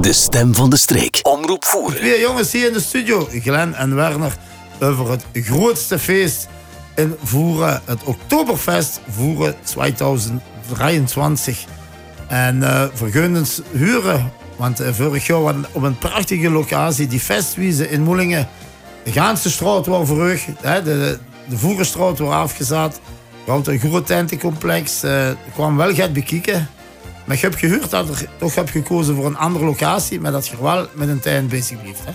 De stem van de streek. Omroep voeren. Twee jongens hier in de studio, Glenn en Werner, over het grootste feest in Voeren, het Oktoberfest Voeren 2023. En uh, vergunens huren, want uh, vorig jaar was op een prachtige locatie, die festwiese in Moelingen. De Gaanse straat was verheugd, de, de, de Voerenstraat was afgezet. We hadden een groot tentencomplex, uh, kwam wel gaat bekijken. Maar je hebt gehoord dat je toch hebt gekozen voor een andere locatie, maar dat je wel met een tuin bezig blijft. Hè?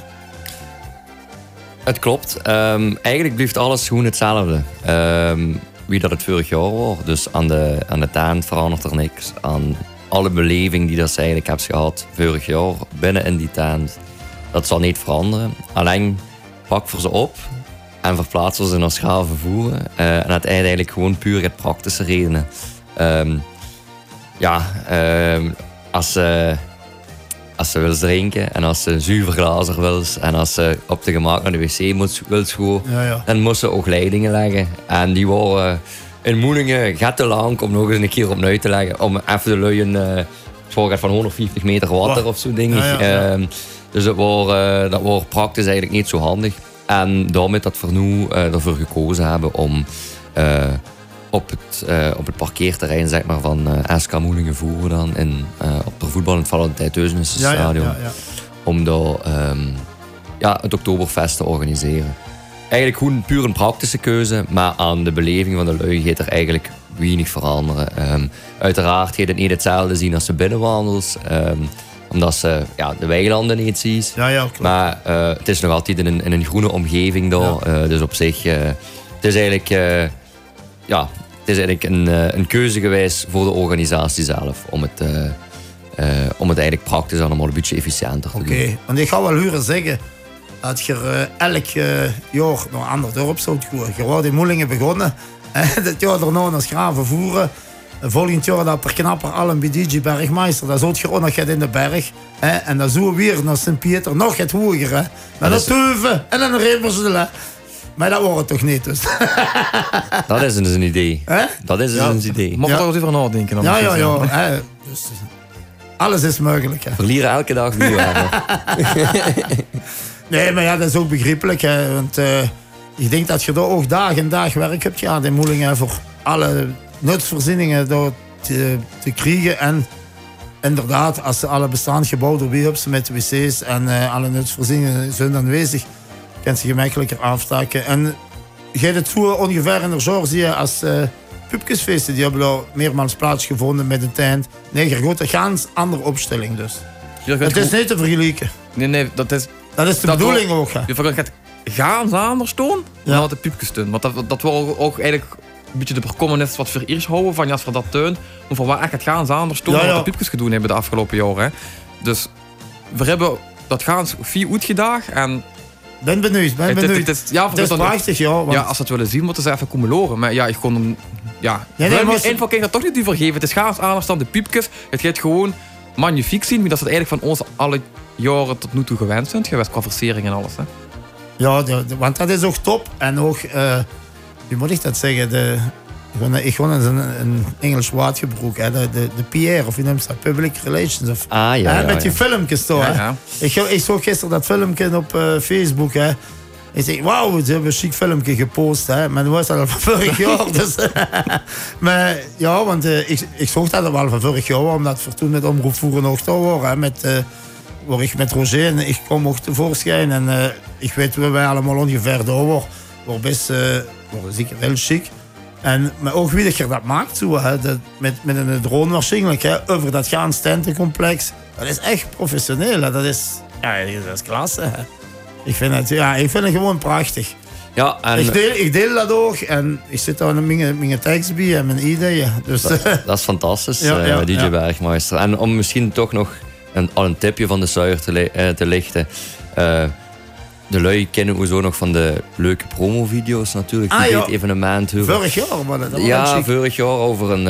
Het klopt. Um, eigenlijk blijft alles gewoon hetzelfde. Um, wie dat het vorig jaar was. Dus aan de, aan de tuin verandert er niks. Aan alle beleving die dat ze eigenlijk hebben gehad vorig jaar binnen in die tuin. Dat zal niet veranderen. Alleen pak voor ze op en verplaatsen ze naar schaal vervoeren. Uh, en dat eigenlijk gewoon puur het praktische redenen. Um, ja, uh, als, ze, als ze wil drinken en als ze zuiver glazen wil en als ze op de gemak naar de wc moet, wil ja, ja. dan moet ze ook leidingen leggen. En die worden in Moelingen gaat te lang om nog eens een keer opnieuw te leggen. Om even de luien, uh, het van 150 meter water of zo dingen. Ja, uh, dus dat wordt, uh, dat wordt praktisch eigenlijk niet zo handig. En daarmee dat we nu uh, ervoor gekozen hebben om op het, uh, op het parkeerterrein zeg maar, van uh, SK Moelingen voeren dan. In, uh, op de voetbal in het Valentijn ja, stadion. Ja, ja, om daar um, ja, het Oktoberfest te organiseren. Eigenlijk gewoon puur een praktische keuze, maar aan de beleving van de lui gaat er eigenlijk weinig veranderen. Um, uiteraard gaat het niet hetzelfde zien als de binnenwandels. Um, omdat ze ja, de weilanden niet zien. Ja, ja, maar het is nog altijd in een, in een groene omgeving daar. dus op zich, het is eigenlijk ja, het is eigenlijk een, eh, een keuze geweest voor de organisatie zelf. Om het, uh, uh, om het eigenlijk praktisch allemaal een beetje efficiënter te doen. Oké, want ik ga wel huren zeggen dat je elk jaar naar een ander dorp zou gaan. Je wordt in Moelingen begonnen. Dit jaar erna naar Schraven voeren. Volgend jaar dat per knapper al een BDG Bergmeister. Dat je ook nog in de berg. Hè? En dan zo weer naar Sint-Pieter nog het hoger. Hè? Met een Teuven en een Reverselen. Maar dat wordt het toch niet, dus. Dat is dus een idee. Hè? Dat is dus ja. een idee. Mag ja. toch eens over nadenken? Ja, ja, ja. Hè? Dus, alles is mogelijk. Hè. Verlieren elke dag wie Nee, maar ja, dat is ook begrijpelijk. Hè, want uh, ik denk dat je daar ook dag en dag werk hebt gehad in Moelingen voor alle nutsvoorzieningen door te, te krijgen. En inderdaad, als ze alle bestaande gebouwen erbij hebben met wc's en uh, alle nutsvoorzieningen zijn aanwezig kan ze gemakkelijker afstaken. En jij het zo ongeveer in de zorg zie je als uh, pupkesfeesten. Die hebben al meermaals plaatsgevonden met een tent. Nee, goed, een ganz andere opstelling dus. Het is niet te vergelijken. Nee, nee, dat is... Dat is de bedoeling ook. Hè. Je gaat gaan anders doen dan ja. de pupkes doen. Want dat, dat wil ook eigenlijk een beetje de bekommernis wat voor eerst houden van ja, als we dat teun, maar van waar echt het gaan anders doen ja, ja. wat de pupkes gedaan hebben de afgelopen jaren. Dus we hebben dat gaan vier uitgedaagd en ben benieuwd, ben benieuwd. Het, het, ja, het is prachtig, ja. Want... Ja, als ze het willen zien, moeten ze even komen loren. Maar ja, ik kon hem... Ja, ja nee, maar... één van dat toch niet vergeven. Het is gaaf dan de piepjes. Het gaat gewoon magnifiek zien, wie dat ze het eigenlijk van ons alle jaren tot nu toe gewend zijn. Geweest qua versiering en alles, hè. Ja, want dat is ook top. En ook, uh, hoe moet ik dat zeggen, de, ik gewoon een, een Engels woord gebruikt, hè, de, de, de PR, of je noemt dat, Public Relations. Of, ah, ja, hè, met die ja. filmpjes toch. Ja, ik, ik zag gisteren dat filmpje op uh, Facebook. Hè. Ik zeg, wauw, ze hebben een chic filmpje gepost. Hè. Maar dat was dat al van vorig jaar. dus, maar ja, want uh, ik, ik zag dat wel van vorig jaar, omdat we toen met Omroep Voeren nog daar waren. Met, uh, waar ik met Roger en ik kwam ook tevoorschijn. En uh, ik weet waar wij allemaal ongeveer daar waren. Waar best, uh, zeker heel chic. En, maar ook wie dat je dat maakt, zo, hè, dat, met, met een drone waarschijnlijk, hè, over dat gaan tentencomplex. Dat is echt professioneel. Hè. Dat, is, ja, dat is klasse. Hè. Ik, vind het, ja, ik vind het gewoon prachtig. Ja, en... ik, deel, ik deel dat ook en ik zit daar met mijn, mijn tekst bij en mijn ideeën. Dus, dat, dat is fantastisch, ja, ja, uh, DJ ja. Bergmeister. En om misschien toch nog een, al een tipje van de sluier te, uh, te lichten. Uh, de lui kennen we zo nog van de leuke promovideo's natuurlijk. Ah, die ja. evenement. Vorig jaar, Ja, vorig jaar over een.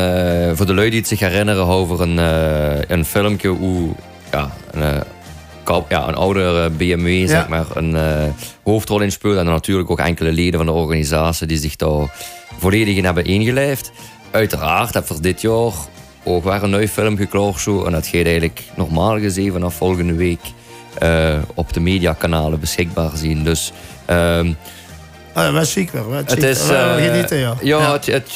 Uh, voor de lui die het zich herinneren, over een, uh, een filmpje hoe. Ja, een, uh, ja, een oudere BMW, ja. zeg maar, een hoofdrol in speelt. En natuurlijk ook enkele leden van de organisatie die zich daar volledig in hebben ingelijfd. Uiteraard hebben we dit jaar ook waar een nieuwe film geklaard zo. En dat gaat eigenlijk normaal gezien vanaf volgende week uh, op de mediakanalen beschikbaar zien. Dus... Um, Ah, wel chic wel. wel het is... Uh, genieten, ja. Ja, ja. Het, het,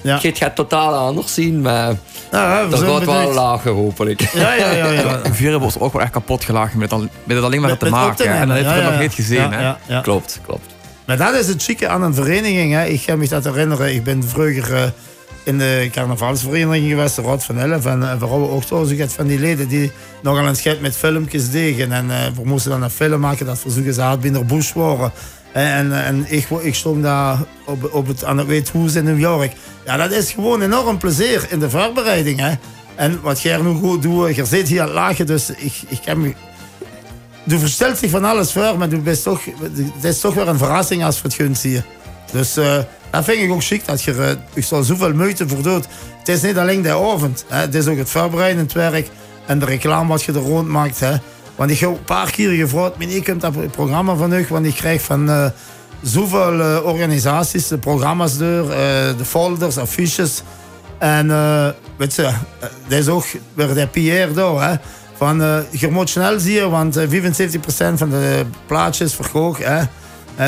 ja. het gaat totaal anders zien, maar... Ja, dat gaat wel lager, hopelijk. Ja, ja, ja. ja. Vieren wordt ook wel echt kapot gelachen met, met het alleen maar met, te maken. En dan heeft je het nog niet gezien. hè? Klopt, klopt. Maar dat is het chique aan een vereniging. Hè. Ik ga me dat herinneren. Ik ben vroeger uh, in de carnavalsvereniging geweest, de Rad van Elf. En uh, vooral ook zo, ik van die leden die nogal een scheid met filmpjes deden. En uh, we moesten dan een film maken dat verzoeken ze had binnen Bush waren. En, en ik, ik stond daar op, op het, aan het Weethoes in New York. Ja, dat is gewoon enorm plezier in de voorbereiding. Hè. En wat jij nu goed doet, je zit hier aan het lachen, dus ik, ik heb me... Du verstelt zich van alles voor, maar bent toch, het is toch weer een verrassing als je het gunt zie. Dus dat vind ik ook chic, dat je uh, zoveel moeite voor doet. Het is niet alleen de avond, hè. het is ook het voorbereidend werk en de reclame wat je er rond maakt. Hè. Want ik heb een paar keer gevraagd, meneer, kunt dat programma van u? Want ik krijg van uh, zoveel uh, organisaties de programma's door, de folders, affiches. En weet je, dat is ook weer de PR daar. Hè? Van, je moet snel zien, want 75% van de plaatjes verkocht. Hè?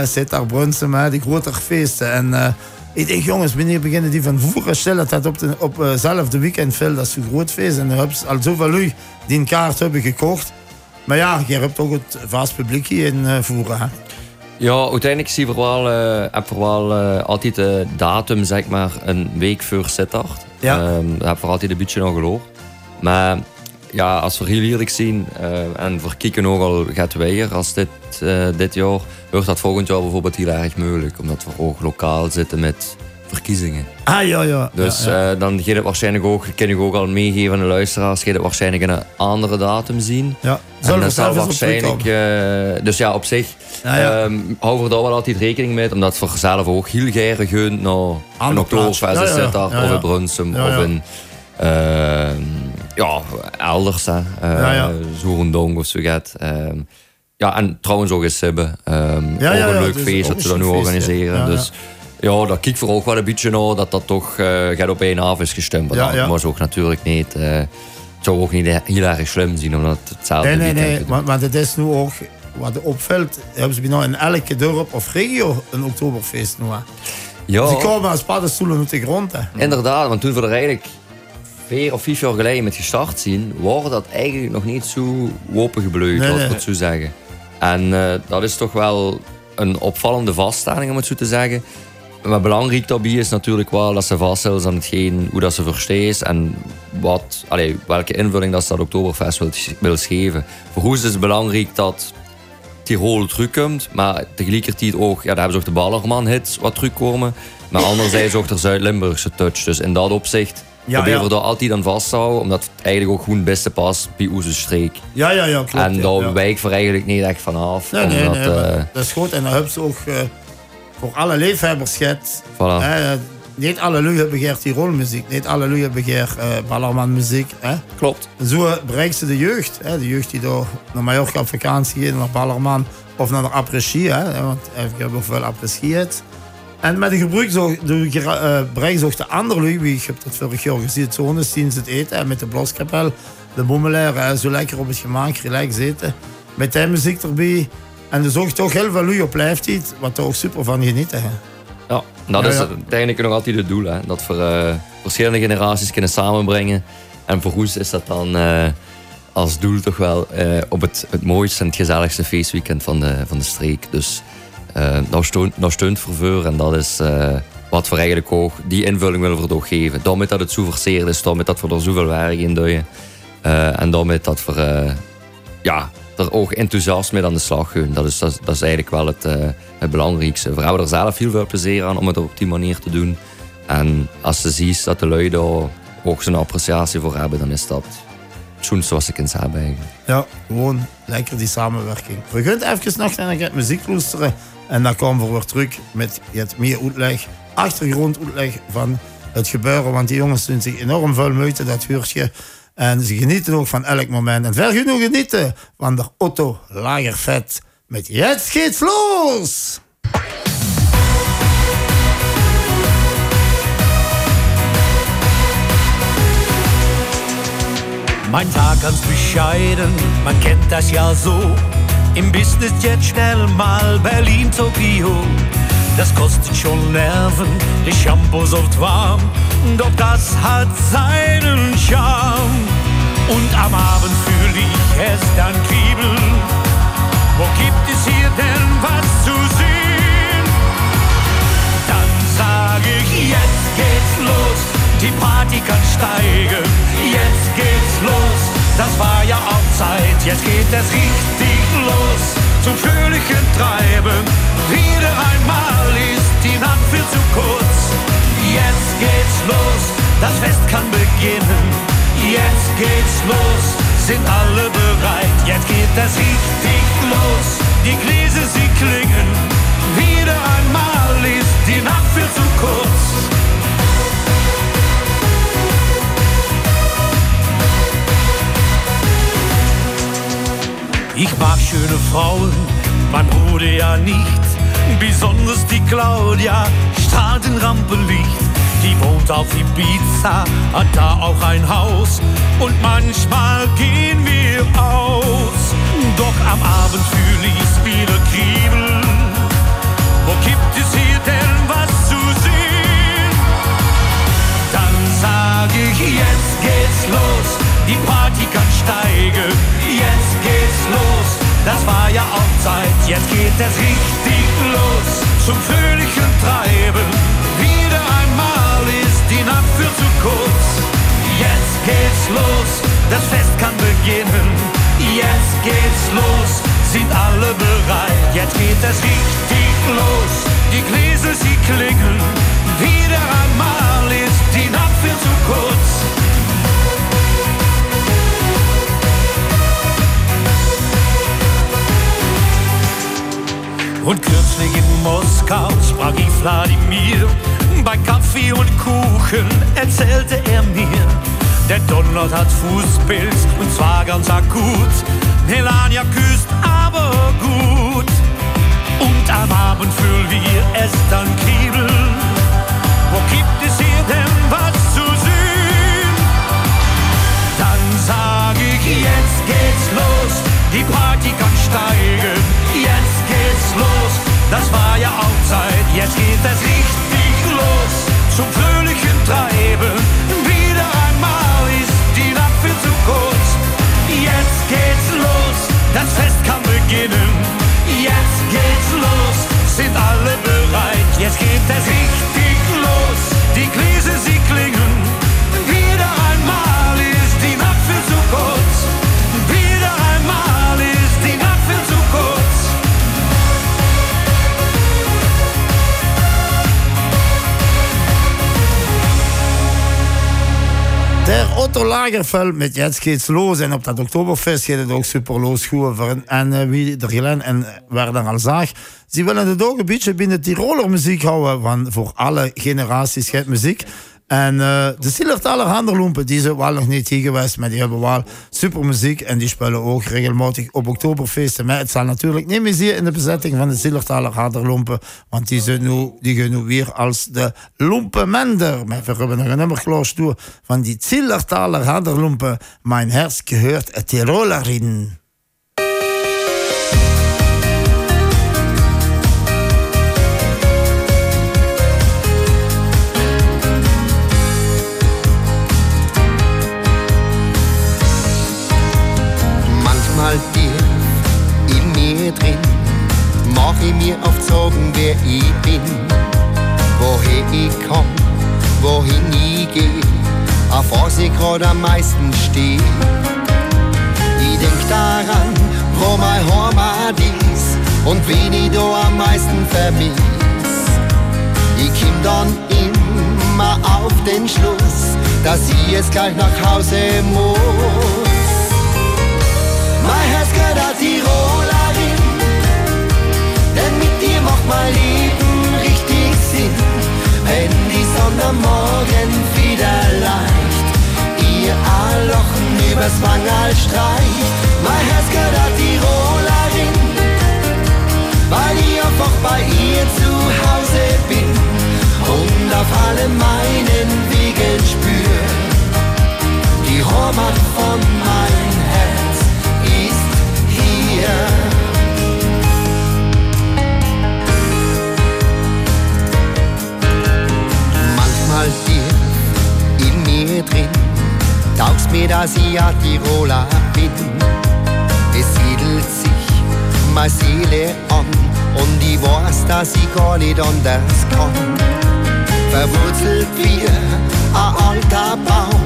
Zit daar Brunsum, die grote feesten. En ik denk, jongens, wanneer beginnen die van voeren stellen dat op, de, op hetzelfde weekend veel, dat is een groot feest. En dan hebben al zoveel lui die een kaart hebben gekocht. Maar ja, je hebt ook het vast publiek in uh, voeren. Hè? Ja, uiteindelijk zie je wel, uh, heb je wel uh, altijd de datum, zeg maar, een week voor Sittard. Ja. Um, dat heb je altijd een beetje nog geloofd. Maar ja, als we heel eerlijk zien, uh, en voor Kieken ook al gaat weer als dit, dit jaar, wordt dat volgend jaar bijvoorbeeld heel erg moeilijk. Omdat we ook lokaal zitten met verkiezingen. Ah ja, ja. Dus ja, Uh, dan het waarschijnlijk ook, kan je ook al meegeven aan de luisteraars, ga je het waarschijnlijk een andere datum zien. Ja, en dat zal waarschijnlijk. Uh, dus ja, op zich ja, ja. Um, houden we daar wel altijd rekening mee, omdat we zelf ook heel graag gaan naar een Oktoberfest ja, of in Brunsum, of in. Uh, ja, elders, hè. Uh, Zoerendong of zo gaat. Um, ja, en trouwens ook eens hebben. Um, ja, ook een leuk feest dat ze dan nu organiseren. Dus ja, dat kijk voor ook wel een beetje naar dat dat toch uh, gaat op één af is gestemd. Maar ja, dat ook natuurlijk niet. Het zou ook niet heel erg slim zien, omdat het hetzelfde. Nee, nee, nee. Want, want het is nu ook, wat opvalt, hebben ze nou in elke dorp of regio een Oktoberfeest nu. Ja. Ze komen als paddenstoelen uit de grond. Hè. Inderdaad, want toen er eigenlijk vier of vijf jaar geleden met gestart zien, waren dat eigenlijk nog niet zo opengebleut, nee, nee. wat zo zeggen. En uh, dat is toch wel een opvallende vaststelling, om het zo te zeggen wat belangrijk daarbij is natuurlijk wel dat ze vaststellen aan hetgeen, hoe dat ze versteest en wat, allee, welke invulling dat ze dat Oktoberfest wil, wil geven. Voor hoe is het belangrijk dat Tirol terugkomt, maar tegelijkertijd ook, ja, daar hebben ze ook de Ballerman-hits wat terugkomen, maar anderzijds ook de Zuid-Limburgse touch. Dus in dat opzicht proberen we daar altijd aan vasthouden, omdat het eigenlijk ook gewoon het beste past bij onze streek. Ja, ja, ja, klopt. En daar wijkt we eigenlijk niet echt vanaf. Nee, nee, nee, uh, dat is goed. En dan hebben ze ook... Uh, voor alle liefhebbers gaat. Voilà. niet alle lui hebben geert Tirolmuziek. Niet alle lui hebben geert uh, Ballerman muziek. Hè? Klopt. Zo bereikt ze de jeugd. Hè? De jeugd die door naar Mallorca op vakantie gaat, naar Ballerman of naar de après Hè? Want ik heb ook veel après En met de gebruik de, bereikt ook de andere lui. Wie, ik heb dat vorig jaar gezien. Zonen zien ze het eten. met de bloskapel. De bommelaar. Zo lekker op het gemaakt. Relax zitten. Met die muziek erbij. En er zorgt toch heel veel lui op leeftijd, wat er ook super van genieten. Hè. Ja, dat is uiteindelijk nog altijd het doel. Hè? Dat we uh, verschillende generaties kunnen samenbrengen. En voor ons is dat dan uh, als doel toch wel uh, op het, het mooiste en het gezelligste feestweekend van de, van de streek. Dus daar, steunt, daar steunt verveur en dat is wat we eigenlijk ook die invulling willen we toch geven. Daarmee dat het zo verseerd is, daarmee dat we er zoveel werk in doen. en daarmee dat we ja, er ook enthousiast mee aan de slag gaan. Dat is, dat, is eigenlijk wel het, uh, het belangrijkste. We hebben er zelf heel veel plezier aan om het op die manier te doen. En als ze ziet dat de lui daar ook zijn appreciatie voor hebben, dan is dat schoonste wat ze kunnen hebben. Ja, gewoon lekker die samenwerking. We gaan even nog naar het muziek luisteren. En dan komen we weer terug met het meer uitleg, achtergronduitleg van het gebeuren. Want die jongens doen zich enorm veel moeite, dat huurtje en ze genieten ook van elk moment. En ver genoeg genieten van de Otto Lagervet met Jetzt geht's los! Mein Tag ganz bescheiden, man kennt das ja so. Im Business jetzt schnell mal Berlin, Tokio. Das kostet schon Nerven, die Shampoos oft warm, doch das hat seinen Charme. Und am Abend fühle ich es dann kriebeln. Wo gibt es hier denn was zu sehen? Dann sage ich, jetzt geht's los, die Party kann steigen. Jetzt geht's los, das war ja auch Zeit. Jetzt geht es richtig los zum fröhlichen Treiben. Wieder einmal ist die Nacht viel zu kurz. Jetzt geht's los, das Fest kann beginnen. Jetzt geht's los, sind alle bereit. Jetzt geht es richtig los. Die Gläser, sie klingen. Wieder einmal ist die Nacht viel zu kurz. Ich mag schöne Frauen, man Bruder ja nicht. Besonders die Claudia strahlt in Rampenlicht. Die wohnt auf Ibiza, hat da auch ein Haus und manchmal gehen wir aus. Doch am Abend fühle ich's wieder kriebeln. Wo gibt es hier denn was zu sehen? Dann sag ich, jetzt geht's los, die Party kann steigen. Jetzt geht's los, das war ja auch Zeit. Jetzt geht es richtig los zum fröhlichen Treiben. Wieder einmal ist die Nacht für zu kurz. Jetzt geht's los, das Fest kann beginnen. Jetzt geht's los, sind alle bereit. Jetzt geht es richtig los, die Gläser sie klingen. Wieder einmal ist die Nacht für zu kurz. Und kürzlich in Moskau sprach ich Wladimir bei Kaffee und Kuchen erzählte er mir, der Donald hat Fußpilz und zwar ganz akut. Melania küsst aber gut. Und am Abend fühlen wir es dann kriebeln. Wo gibt es hier denn was zu sehen? Dann sag ich, jetzt geht's los, die Party kann steigen. Jetzt geht's los, das war ja auch Zeit, jetzt geht es richtig los zum fröhlichen Treiben. Wieder einmal ist die Nacht viel zu kurz. Jetzt geht's los, das Fest kann beginnen. Jetzt geht's los, sind alle bereit. Jetzt geht es richtig los, die Gläser sie Otto Lagerfeld met Jetzt geht's los. En op dat Oktoberfest gaat het ook super los goed. En uh, wie er gelen en waar dan al zag, ze willen het ook een beetje binnen Tiroler muziek houden. Want voor alle generaties gaat muziek. En uh, de Handerlumpen, die zijn wel nog niet hier geweest, maar die hebben wel super muziek en die spelen ook regelmatig op Oktoberfeesten. Maar het zal natuurlijk niet meer zien in de bezetting van de Zillertaler Handerlumpen, want die, zijn nu, die gaan nu weer als de Lumpenmender. Maar we hebben nog een nummer van die Zillertaler Handerlumpen. Mijn hers gehört een Tirolerin. Sorgen, wer ich bin, woher ich komm, wohin ich geh, auf was ich gerade am meisten steh. Ich denk daran, wo mein Heimat ist und wen ich da am meisten vermiss. Ich komm dann immer auf den Schluss, dass ich jetzt gleich nach Hause muss. Mein Herz gehört der mal lieben richtig sind, wenn die Sonne Morgen wieder leicht ihr Alochen übers Wangerl streicht. Mein Herz gehört an die Rollerin, weil ich auch bei ihr zu Hause bin und auf alle meinen Wegen spür. Die Heimat von mein Herz ist hier. als ich in mir drin. Taugst mir dass ich ja Tiroler bin. Es siedelt sich meine Seele an und ich weiß, dass ich gar nicht anders kann. Verwurzelt wir ein alter Baum,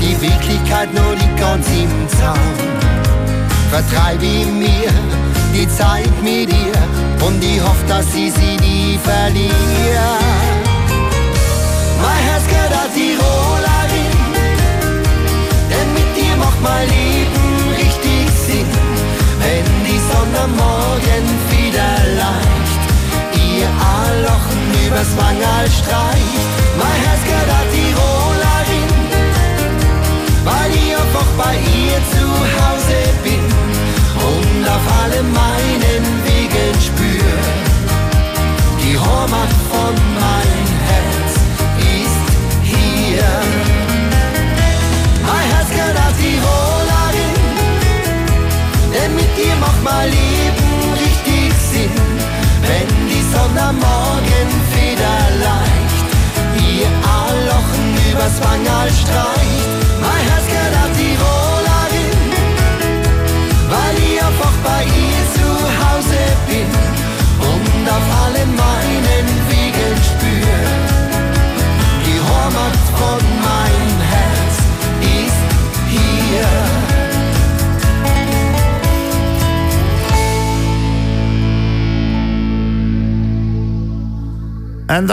die Wirklichkeit nur nicht ganz im Zaun. Vertreibe ich mir die Zeit mit ihr und ich hoffe, dass ich sie nie verliere. Mein Herz gehört an Tirolerin, denn mit dir macht mein Leben richtig Sinn. Wenn die Sonne Morgen wieder leicht, ihr Lachen übers Wangerl streicht.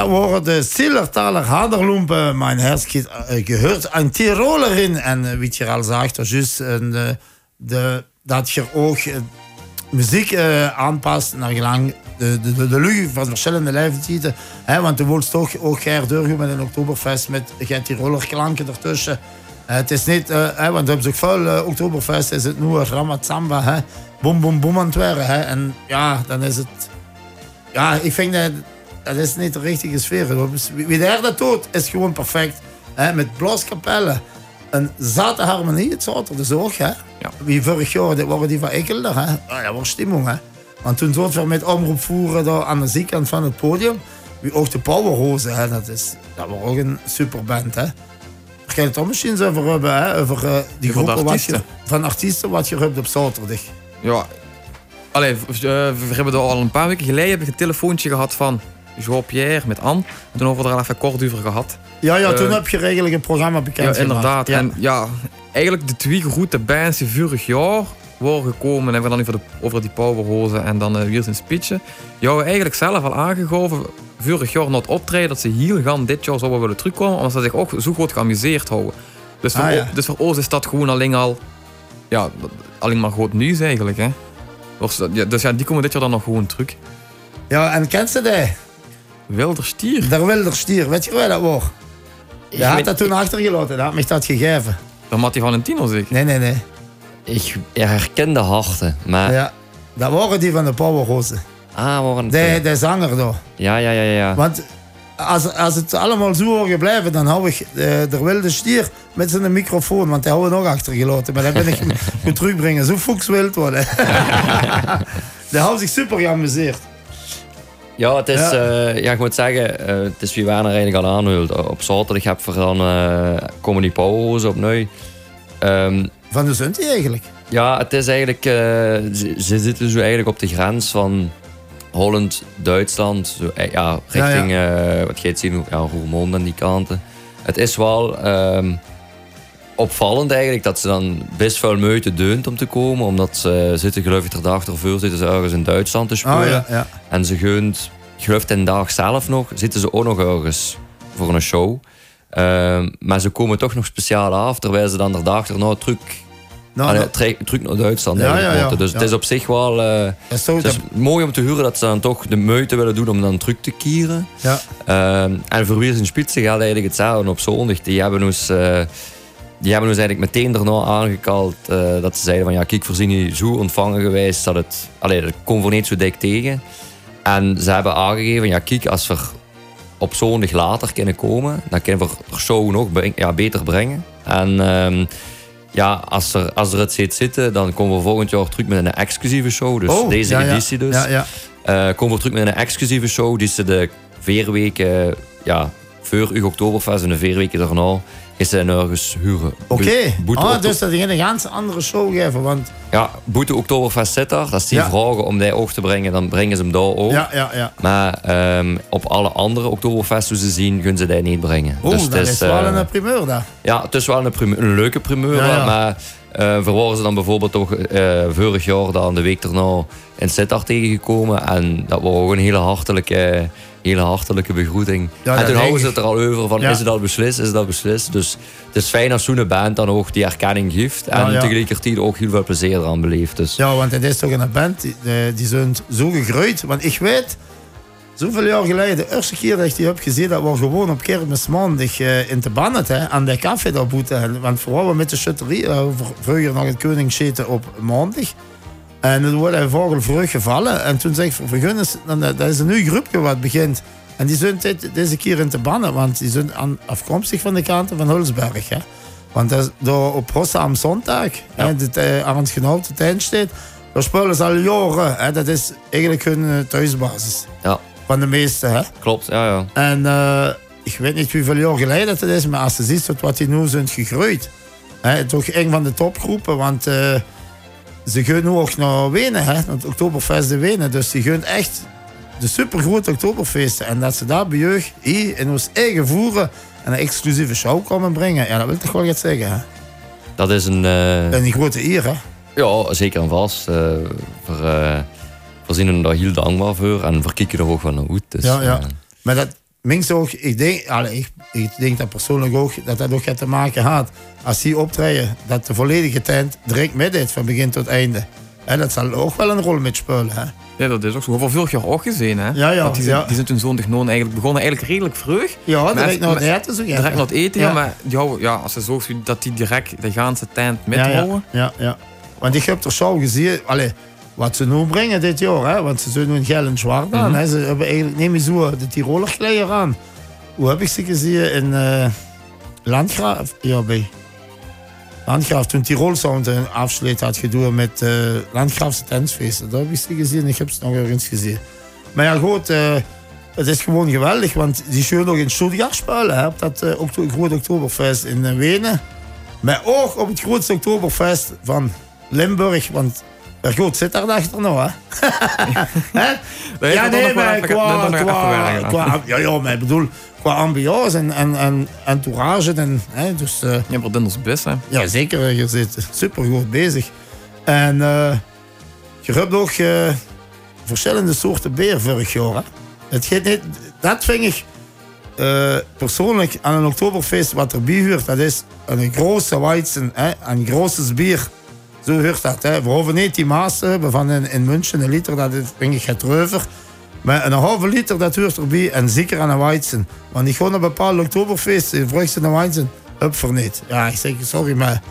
En dat waren de Zillertaler Haderlumpen. Mijn herskind uh, gehoord een Tirolerin. En uh, wie je al zag, dat is de, dat je ook muziek aanpast naar de, de, lucht van verschillende. Hè, want je wilt toch ook doorgaan met een Oktoberfest met geen Tiroler klanken ertussen. Uh, het is niet, want op zich veel uh, Oktoberfest is het nu Ramazamba, hè. Boom, boom, boom aan het worden. Hè. En ja, dan is het... Ja, ik vind dat dat is niet de richtige sfeer. Wie daar dat doet, is gewoon perfect. Hè? Met blaaskapellen. Een zate harmonie, het zaterdag dus ook. Hè? Ja. Wie vorig jaar, dat waren die van Ekkelder. Hè? Oh, dat was stimmung. Hè? Want toen zaten we met omroep voeren daar aan de zijkant van het podium. Wie ook de Powerhozen, hè? Dat, is, dat was ook een superband. Hè? Daar kan je het ook misschien over hebben. Hè? Over uh, die groepen wat je, van artiesten wat je hebt op zaterdag. Ja, Allee, eh, we hebben er al een paar weken geleden heb ik een telefoontje gehad van Jean-Pierre met Anne. En toen hebben we er al even kort over gehad. Ja, ja, toen Eh, heb je eigenlijk een programma bekend Ja, inderdaad. Ja. En ja, eigenlijk de twee grote bands die vorig jaar waren gekomen, hebben we dan over, de, over die Powerhozen en dan uh, weer zijn. Die hadden eigenlijk zelf al aangegeven, vorig jaar na het optreden, dat ze hier gaan dit jaar zouden willen terugkomen, omdat ze zich ook zo goed geamuseerd houden. Dus voor, Ah, ja. dus voor ons is dat gewoon alleen al, ja, alleen maar groot nieuws eigenlijk. Hè. Dus, ja, dus ja, die komen dit jaar dan nog gewoon terug. ja, en kent ze die? Wilderstier, Der Wilderstier, weet je waar dat was? Je had weet- dat toen achtergelaten, dat had mij dat gegeven. dan had hij van een tino zeg. Nee, nee, nee. Ik herken de harten, maar... Ja. Dat waren die van de Powerhozen. Ah, waren De, de zanger daar. Ja, ja, ja, ja. Want als, als het allemaal zo gebleven, dan hou ik de, de wilde stier met zijn microfoon, want die hebben we nog achtergelaten. Maar dat ben ik moet terugbrengen. Zo fuchs wild worden. Die hebben zich super geamuseerd. Ja, het is, Ja. ja. ja ik moet zeggen, eh, het is wie Werner eigenlijk al aanhult. Op zaterdag heb je dan eh komen die Powerhozen opnieuw. Ehm, Van de Zunt eigenlijk. ja, het is eigenlijk, eh, ze, ze zitten zo eigenlijk op de grens van Holland, Duitsland, zo, eh, ja, richting, eh, wat je het zien, ja, Roermond en die kanten. Het is wel ehm, opvallend eigenlijk dat ze dan best veel moeite deunt om te komen, omdat ze zitten geloof ik de dag ervoor zitten ze ergens in Duitsland te spelen. Oh ja, ja. En ze geunt, ik geloof ten dag zelf nog, zitten ze ook nog ergens voor een show. Ehm, maar ze komen toch nog speciaal af, terwijl ze dan de dag erna terug, Nou, allee, dat- terug, terug naar Duitsland Ja, ja. Dus Ja. het is op zich wel eh, is zo, het is dat- mooi om te horen dat ze dan toch de moeite willen doen om dan terug te keren. ja. Ehm, en voor wie zijn spitsen gaat eigenlijk hetzelfde op zondag. Die hebben ons, eh, die hebben ons eigenlijk meteen daarna aangekald eh, dat ze zeiden van ja, kijk, voorzien je zo ontvangen geweest dat het, allee, dat komt voor niet zo dik tegen. En ze hebben aangegeven, ja, kijk, als we op zondag later kunnen komen, dan kunnen we de show nog breng- ja, beter brengen. En ehm, ja, als er, als er het zit zitten, dan komen we volgend jaar terug met een exclusieve show. Dus Oh, deze ja, editie dus. Ja, ja. Eh, komen we terug met een exclusieve show die ze de vier weken, ja, voor uw Oktoberfest en de vier weken daarna is ze nergens huren. Oké, ah, dus dat ging een ganz andere show geven. Want Ja, Boete Oktoberfest zit daar. Als die Ja. vragen om die ook te brengen, dan brengen ze hem daar ook. ja, ja, ja. Maar ehm, op alle andere Oktoberfest hoe ze zien, kunnen ze die niet brengen. Oeh, Dus dat is wel eh, een primeur daar. Ja, het is wel een, primeur- een leuke primeur. Ja, ja. Maar waren ze dan bijvoorbeeld toch eh, vorig jaar dan de week erna in Sittard tegengekomen. En dat was ook een hele hartelijke, hele hartelijke begroeting. Ja, en toen houden ze het er al over van Ja. is het al beslist, is het al beslist. Dus het is fijn als zo'n band dan ook die erkenning geeft. En Ja, tegelijkertijd ook heel veel plezier eraan beleeft. Dus Ja, want het is toch een band, die, die- zijn zo gegroeid. Want ik weet, zoveel jaar geleden, de eerste keer dat ik die heb gezien, dat was gewoon op kermis maandag eh, in te Bannet, hè, aan de café daar boeten. Want vooral met de chutterie, uh, vroeger nog het Koningszeten op maandag. En wordt hij vogel vroeg gevallen. En toen zeg ik, eh, dat is een nieuw groepje wat begint. En die zijn deze keer in te bannen, want die zijn aan, afkomstig van de kanten van Hulsberg. Hè. Want dat is door op Hossa am zondag, hè, dit, eh, aan het genoemd, het eindsteed, daar spelen ze al jaren. Hè. Dat is eigenlijk hun eh, thuisbasis. ja, Van de meeste. Hè. klopt. Ja, ja. En eh, ik weet niet hoeveel jaar geleden het is, maar als je ziet wat die nu zijn gegroeid. Hè, toch een van de topgroepen, want ze gaan nu ook naar Wenen, hè, het Oktoberfest in Wenen. Dus die gaan echt de supergrote Oktoberfeesten. En dat ze daar bij jeugd hier in ons eigen voeren en een exclusieve show komen brengen. Ja, dat wil ik toch wel iets zeggen. Hè? Dat is een... eh, En die grote eer, hè. Ja, zeker en vast. eh voor, eh we zijn daar heel dankbaar voor en we kijken er ook van naar uit. Dus, Ja, ja. eh, Maar dat minst ook, ik denk, allee, ik, ik denk dat persoonlijk ook, dat dat ook gaat te maken had. Als die optreden, dat de volledige tent direct met is, van begin tot einde. En dat zal ook wel een rol met spelen. Hè? Ja, dat is ook zo. Hebben vorig jaar ook gezien, hè? Ja, ja, Want die, zijn, ja. die zijn toen zondag noon eigenlijk begonnen, eigenlijk redelijk vroeg. Ja, direct naar het eten. Zo, ja. Direct naar het eten, ja. Ja. maar die houden, ja, als ze zo dat die direct de ganse tent ja, methouden. ja, ja, ja. Want ik heb er zo gezien, allee, wat ze nu brengen dit jaar, hè? want ze zijn nu in geel en zwart aan. Hè? Ze hebben eigenlijk, zo de Tiroler kleier aan. Hoe heb ik ze gezien in eh Landgraaf? Ja, bij Landgraaf, toen Tirol Sound een afsluit had gedaan met eh Landgraafse tentfeesten. Daar heb ik ze gezien, ik heb ze nog ergens gezien. Maar ja, goed, eh, het is gewoon geweldig, want die zullen nog in Stuttgart spelen, hè, op dat eh, okto- grote Oktoberfest in eh, Wenen. Maar ook op het grootste Oktoberfest van Limburg, want er goed zit daar achter nog, hè? Er nog wel even- qua, qua, ja, ja, maar ik bedoel, qua ambiance en, en, en entourage, en, hè, dus... Ja, maar dat is best, hè. ja, zeker. Je zit super goed bezig. En eh, je hebt ook eh, verschillende soorten beer vorig jaar. Hè? Het gaat niet, dat vind ik eh, persoonlijk aan een Oktoberfeest wat erbij hoort. Dat is een grote weizen, hè? een grote bier. Hoort dat. Hè? We hoeven niet die maas van in, in München. Een liter, dat is, vind ik het reuver. Maar een halve liter, dat hoort erbij. En zeker aan een weizen. Want ik gewoon een bepaalde Oktoberfeest, vroeg ze een weizen, up voor niet. Ja, ik zeg sorry, maar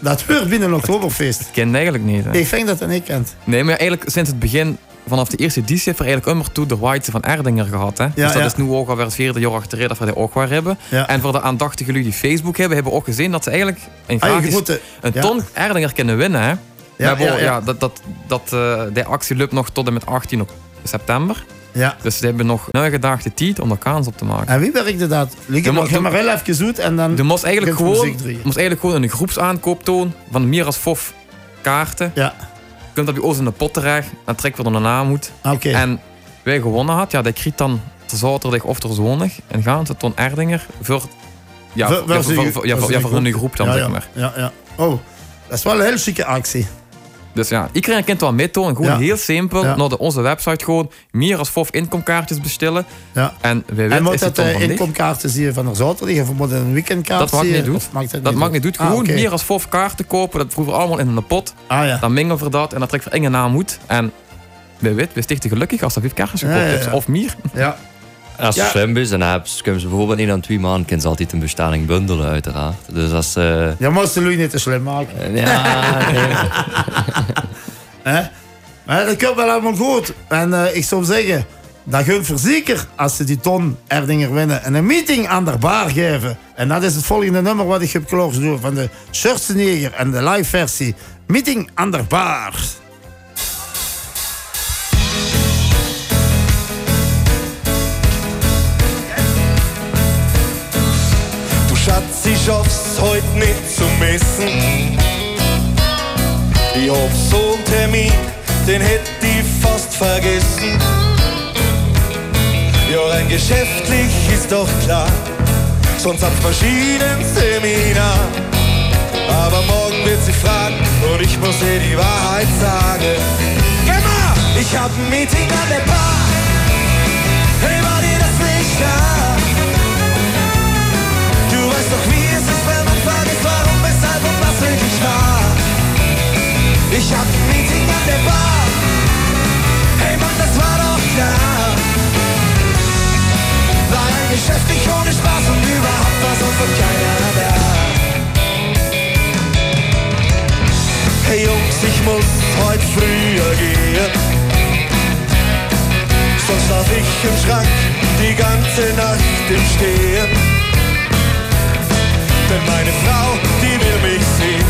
dat hoort binnen een Oktoberfeest. Ik ken eigenlijk niet, hè. Ik vind dat dat niet kent. Nee, maar eigenlijk sinds het begin, vanaf de eerste editie, heeft er eigenlijk immer toe de White van Erdinger gehad. Hè? dus dat ja. is nu ook alweer het vierde jaar achter dat we die ook weer hebben. Ja. En voor de aandachtige jullie die Facebook hebben, hebben we ook gezien dat ze eigenlijk een, Ah, je gratis, de- een ja. ton Erdinger kunnen winnen. Hè? Ja, ja, ja. dat, dat, dat, eh, die actie loopt nog tot en met 18 op september. Ja. Dus ze hebben nog negen dagen de tijd om er kans op te maken. En wie werkte dat? De mo- maar, heel even zoet en dan... Je moest eigenlijk, gewoon, moest eigenlijk gewoon een groepsaankoop tonen van meer als fof kaarten. Ja, Je kunt dat bij ons in de pot terecht, dan trekken we er een naam uit. oké. En wij gewonnen had, ja, dat kreeg dan de zaterdag of de zondag. En gaan ze Ton Erdinger voor, ja, Voor- ja, voor, voor voor hun groep dan, ja, zeg ja. maar. Ja, ja. Oh, dat is wel een heel chique actie. Dus ja, iedereen kent wel meetonen. Gewoon Ja. heel simpel. Ja. Naar de, onze website gewoon meer als fof inkomkaartjes bestellen. Ja. En wij En weten moet is dat uh, van inkomkaarten zie je van de zaterdag of moet een weekendkaart Dat mag niet doen. Dat Dat mag niet doen. Ah, Gewoon meer als fof kaarten kopen. Dat we allemaal in een pot. Ah ja. Dan mengen we dat en dan trekken we enge naam uit. En wij weten, we stichten gelukkig als dat vijf kaartjes hebt. ja. Of meer. ja. Als ze Ja. slim is, dan hebben ze- kunnen ze bijvoorbeeld niet aan twee maanden kunnen ze altijd een bestelling bundelen, uiteraard. Dus als ze... Je moest de lui niet te slim maken. eh, ja, nee. Maar dat komt wel allemaal goed. En eh, ik zou zeggen, dat gunt voor zeker als ze die ton Erdinger winnen en een meeting aan de bar geven. En dat is het volgende nummer wat ik heb klaargestoken van de Schurzenegger en de live versie. Meeting aan de bar. Du Schatz, ich vermissen. Ich hab so einen Termin, den hätt ich fast vergessen. Ja, rein geschäftlich ist doch klar, sonst hat's Maschinenseminar. Aber morgen wird sie fragen und ich muss ihr die Wahrheit sagen. Gemma, ich hab ein Meeting an der Bar. Hey, war dir das nicht klar? Ich hab ein Meeting an der Bar. Hey Mann, das war doch klar. War ein Geschäft nicht ohne Spaß und überhaupt war sonst noch keiner da. Hey Jungs, ich muss heute früher gehen. Sonst schlaf ich im Schrank die ganze Nacht im Stehen. Denn meine Frau, die will mich sehen.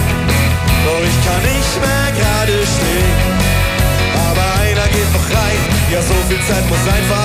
Viel Zeit muss einfach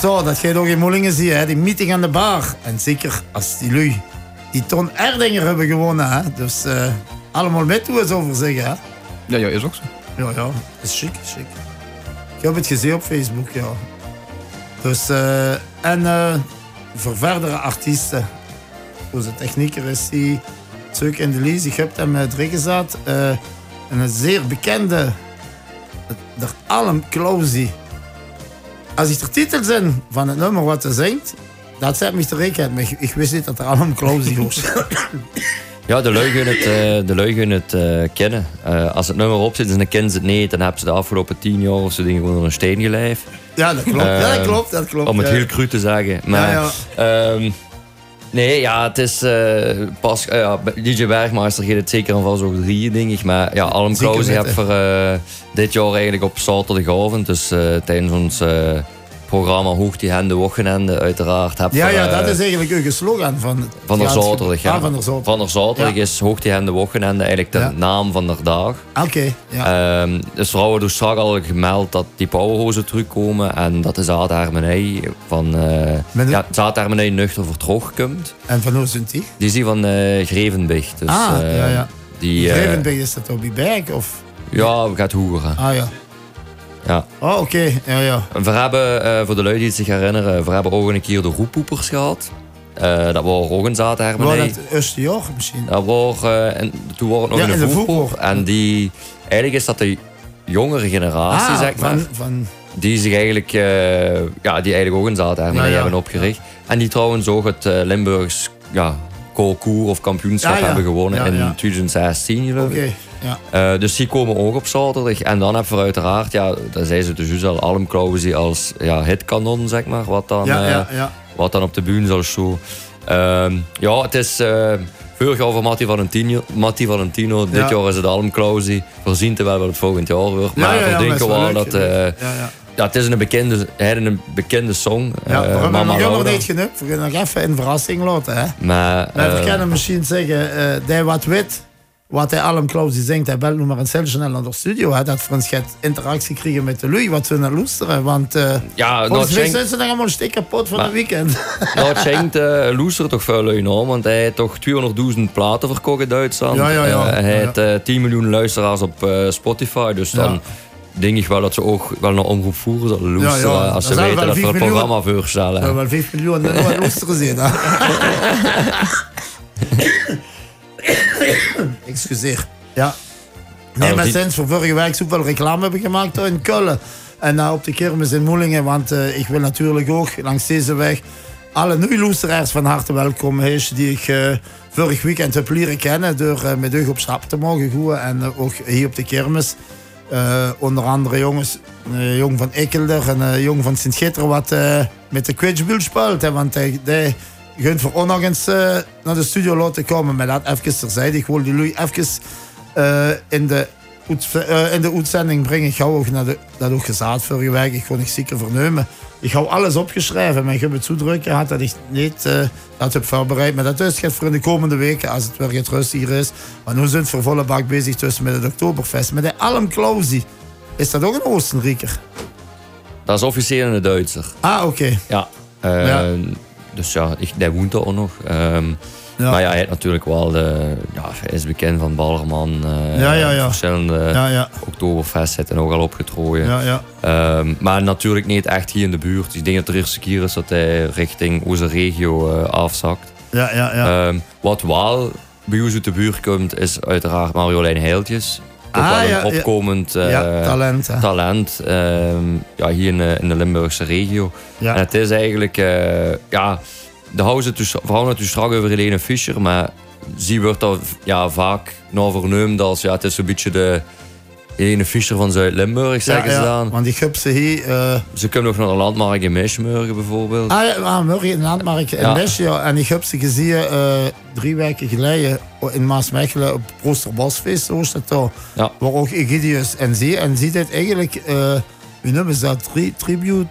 zo, dat jij ook in Mollingen ziet, hè, die meeting aan de bar. En zeker als die lui die Ton Erdinger hebben gewonnen. Hè. Dus eh, allemaal met hoe eens over zeggen. Hè. Ja, ja, is ook zo. Ja, ja, is chic, chic. Ik heb het gezien op Facebook, ja. Dus, eh, en eh, voor verdere artiesten, zoals de technieker is die, Zeuk en de Lies, ik heb hem uh, erin gezet. en een zeer bekende, de Alm Klausi. Als ik de titel zijn van het nummer wat ze zingt, dat zet me te rekenen. Maar ik, wist niet dat er Alm Klausi was. Ja, de lui gaan het, eh, de lui gaan het eh, kennen. Eh, als het nummer op zit en dan kennen ze het niet, dan hebben ze de afgelopen tien jaar of zo dingen gewoon een steen gelijfd. ja, dat klopt. ja, dat Ehm, klopt, dat klopt. Om het ja. heel cru te zeggen. Maar, ja. ehm, nee, ja, het is eh, pas. eh, ja, DJ Bergmeister gaat het zeker en vast ook drie, denk ik. Maar ja, Alm Krause heb voor eh, dit jaar eigenlijk op zaterdagavond, dus tijdens ons programma Hoog die Hende Wochenende, uiteraard. Heb Ja, ja, eh, dat is eigenlijk uw slogan van Van der ja. Ah, van der. Van Ja. is Hoog die Hende Wochenende eigenlijk de naam van de dag. Oké, ja. Ehm, dus vrouwen dus straks al gemeld dat die powerhozen terugkomen en dat de zaterdag van eh ja, zaterdag nuchter vertrog komt. en van hoe zijn die? Die is die van eh Grevenbecht. Dus, Ah, eh, ja, ja. Die, eh, is dat op die berg? Of? ja, gaat hoger. Ah ja. Ja. Oh, oké. Ja, ja. We hebben, eh, voor de lui die het zich herinneren, we hebben ook een keer de roeppoepers gehad. Uh, dat was ook een zaterdag. Was dat eerste jaar misschien? Dat was, uh, en toen was het nog Ja, in de de voetbal. En die, eigenlijk is dat de jongere generatie, Ah, zeg maar. van, van, Die zich eigenlijk, eh, ja, die eigenlijk ook een zaterdag Ja, hebben opgericht. En die trouwens ook het eh, Limburgs ja, concours of kampioenschap hebben gewonnen in ja. 2016 geloof Oké, ik. Ja. Eh, dus die komen ook op zaterdag. En dan hebben we uiteraard, ja, dat zei ze dus juist al, als ja, hitkanon, zeg maar. Wat dan, Ja, eh, wat dan op de bühne zal show. Ehm, ja, het is uh, vorig voor Matti Valentino. Matti Valentino. Dit Ja. jaar is het Alm Klausie. We zien te wel wat het volgend jaar wordt. Maar ja, ja, we denken wel dat... eh, Ja, het is een bekende, een bekende song. Ja, eh, we Mama nog niet genoeg. We gaan nog even een verrassing laten. Hè? Maar, we eh, kunnen misschien zeggen, eh die wat weet, wat hij allemaal Klaus die zingt, hij belt nu maar een snel naar de studio. Hè, dat we ons gaat interactie krijgen met de lui, wat ze naar luisteren. Want eh ja, nou, volgens mij zijn ze dan allemaal een stuk kapot van het weekend. nou, het schenkt uh, Loester toch veel lui aan, want hij heeft toch 200.000 platen verkocht in Duitsland. Ja, ja, ja. Eh, hij heeft eh, 10 miljoen luisteraars op eh, Spotify, dus dan Ja. denk ik wel dat ze ook wel naar omroep voeren zullen luisteren. Ja, ja. Als ze weten dat we het programma voorstellen. We hebben wel 5 miljoen luisteren zien. Excuseer. Ja. Nee, maar sinds we vorige week zoveel reclame hebben gemaakt in Keulen. En nou op de kermis in Moelingen. Want eh, ik wil natuurlijk ook langs deze weg alle nieuwe luisteraars van harte welkom heten. Die ik eh, vorig weekend heb leren kennen. Door eh, met u op stap te mogen gaan. En ook hier op de kermis. Onder andere jongens, een jong van Ekkelder en een jong van Sint-Gitter wat met de Quitchbull speelt. Hè, want hij, gunt voor nog eens eh, naar de studio laten komen. Maar dat even terzijde. Ik wil die lui even eh, in, de, eh, in de uitzending brengen. Ik hou ook naar de, dat ook gezegd vorige week. Ik kon niet zeker vernemen. Ik hou alles opgeschreven. Maar ik heb het zo druk gehad dat ik niet dat heb voorbereid. Maar dat is gaat voor in de komende weken, als het weer rustiger is. Maar nu zijn we voor volle bak bezig tussen met het Oktoberfest. Met de Alm Klausi. Is dat ook een Oostenrijker? Dat is officieel een Duitser. Ah, oké. Ja. Ja. Dus ja, hij woont ook nog. Ehm, Ja. Maar ja, hij heeft natuurlijk wel de, ja, hij is bekend van Ballerman. eh, Ja, ja, ja. Verschillende Ja, ja. Oktoberfest heeft hij ook al opgetrooien. Ja, ja. Ehm, maar natuurlijk niet echt hier in de buurt. Ik denk dat de eerste keer is dat hij richting onze regio eh, afzakt. Ja, ja, ja. Ehm, wat wel bij ons uit de buurt komt, is uiteraard Marjolein Heiltjes. Ook Ah, wel een ja, ja. opkomend eh, ja, talent. ehm, ja, hier in de, in de Limburgse regio. En het is eigenlijk, eh, ja, de houden het dus, vooral natuurlijk strak over Helene Fischer, maar zij wordt daar ja, vaak naar vernoemd als, ja, het is een beetje de Helene Fischer van Zuid-Limburg, zeggen ze dan. Want ik heb ze hier... eh, Ze kunnen ook naar de landmarkt in Meschmurgen bijvoorbeeld. Ah ja, ah, morgen in Landmark in. Lesje. ja. En ik heb ze gezien eh, drie weken geleden in Maasmechelen op Proosterbosfeest. Zo is dat. Ja. Waar ook Egidius en zie. En zie dit eigenlijk, eh wie noemen ze dat? Tri tribute?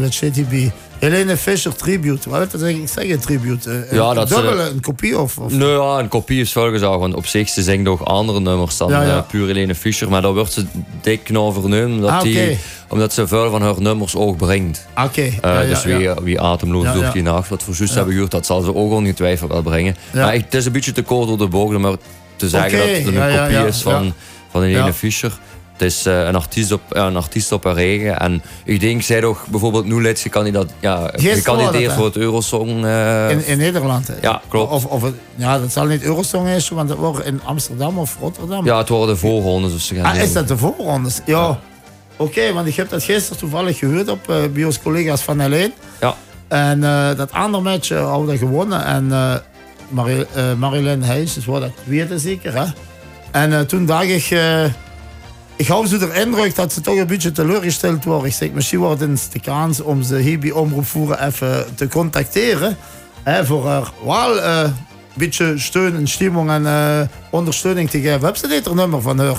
Wat staat hier bij? Helene Fischer tribute. Wat wil dat eigenlijk zeggen, tribute? Eh, Ja, een dat ze- dubbele, een kopie of... of? Nou ja, een kopie is volgens want op zich ze zingt ook andere nummers dan Ja, ja. eh, puur Helene Fischer. Maar daar wordt ze dik naar vernoemd, omdat, Ah, oké. die, omdat ze veel van haar nummers ook brengt. Oké. Eh, ja, ja, dus wie, ja. wie atemloos Ja, door ja. die nacht, wat voor zus hebben gehoord, dat zal ze ook ongetwijfeld wel brengen. Ja. Maar ik- het is een beetje te kort door de bocht om maar te zeggen Oké, dat het een ja, ja, kopie ja, is van, ja. van Helene Ja. Fischer. Het is eh, een, artiest op, een artiest op haar eigen. En ik denk, zij toch bijvoorbeeld nu laat ze kandidaat, ja, gekandideerd het, voor het Eurosong. eh, In, in Nederland. hè. Ja, klopt. Of, of het, ja, dat zal niet Eurosong is, want dat wordt in Amsterdam of Rotterdam. ja, het worden de voorrondes. Dus ze gaan Ah, is dat de voorrondes? Ja. Oké, want ik heb dat gisteren toevallig gehoord op eh bij ons collega's van Helene. Ja. En dat andere match uh, hadden we gewonnen. En Marilyn Heijs, dus wat dat weten zeker. Hè? En toen dacht ik... ik hou zo de indruk dat ze toch een beetje teleurgesteld worden. Ik zeg, misschien wordt het de kans om ze hier bij Omroep Voeren even te contacteren. Hè, voor haar wel eh, een beetje steun en stemming en eh, ondersteuning te geven. Heb ze dit er nummer van haar?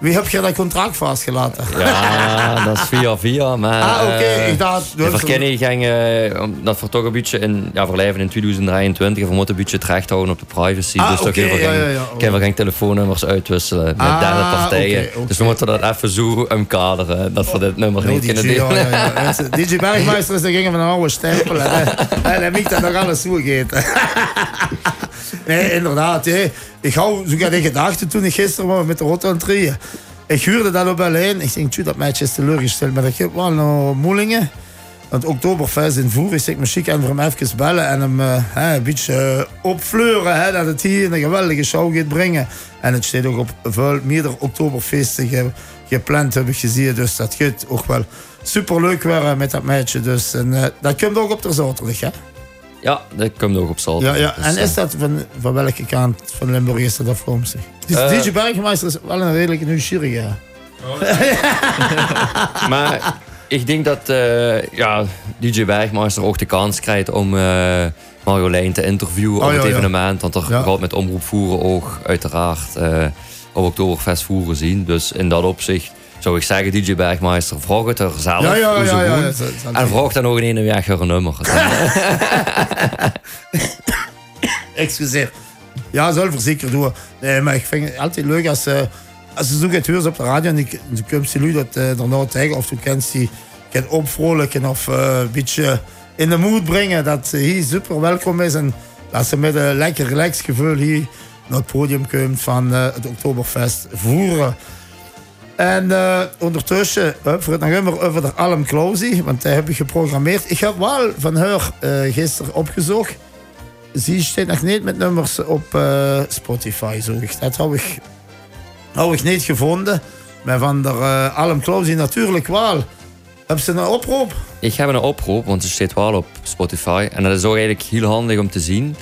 Wie heb je dat contract vastgelaten? Ja, dat is via via. Maar, Ah, oké. eh, ik dacht... de verkenning ging, eh, omdat we toch een beetje in, ja, verblijven in 2023, we moeten een beetje het recht houden op de privacy. Ah, dus toch oké, heel veel ja, ja, ja. we geen telefoonnummers uitwisselen met Ah, derde partijen. Dus we moeten dat even zo omkaderen, dat we dit nummer Oh, niet DJ, kunnen ja, delen. ja, ja. Mensen, DJ Bergmeister is de gingen van een oude stempel. En hij mikt dat nog alles toegeten. Nee, inderdaad. Ik hou zo in gedachten toen ik gisteren met de auto aan het rijden. Ik huurde dat op alleen. Ik denk, dat meisje is teleurgesteld. Maar ik heb wel nog moelingen. het Oktoberfest in Voer. Ik zeg muziek en voor hem even bellen en hem uh, een beetje uh, opfleuren. Dat het hier een geweldige show gaat brengen. En het staat ook op veel meerdere Oktoberfeesten ge, gepland, heb ik gezien. Dus dat gaat ook wel superleuk worden met dat meisje. Dus dat komt ook op de zaterdag, hè? Ja, dat komt ook op zaterdag. Ja, ja. Dus, en is dat van, van welke kant van Limburg is dat afkomstig? Dus uh, DJ Bergmeister is wel een redelijke nieuwsgierige. Oh, maar ik denk dat uh, ja, DJ Bergmeister ook de kans krijgt om uh, Marjolein te interviewen oh, op het ja, evenement. Want er ja. gaat met omroep voeren ook uiteraard op Oktoberfest voeren zien. Dus in dat opzicht zou ik zeggen, DJ Bergmeister, vraag het er zelf ja, ja, hoe ze ja, ja, ja, En vraag dan nog in een weg een nummer. Excuseer. Ja, zal zeker doen. Nee, maar ik vind het altijd leuk als... Uh, als ze zoeken het huurs op de radio en ik, dan komt ze nu dat uh, daarna tegen of toen kent ze kan opvrolijken of uh, een beetje in de moed brengen dat ze hier super welkom is en dat ze met een lekker relaxed gevoel hier naar het podium komt van uh, het Oktoberfest voeren. En uh, ondertussen, uh, voor het nog immer over de Alm Klausie, want die heb ik geprogrammeerd. Ik heb wel van haar uh, gisteren opgezocht. Ze staat nog niet met nummers op Spotify, zo. Dat heb ik, heb ik niet gevonden. Maar van de Alm Klausie natuurlijk wel. Hebben ze een oproep? Ik heb een oproep, want ze staat wel op Spotify. En dat is ook eigenlijk heel handig om te zien.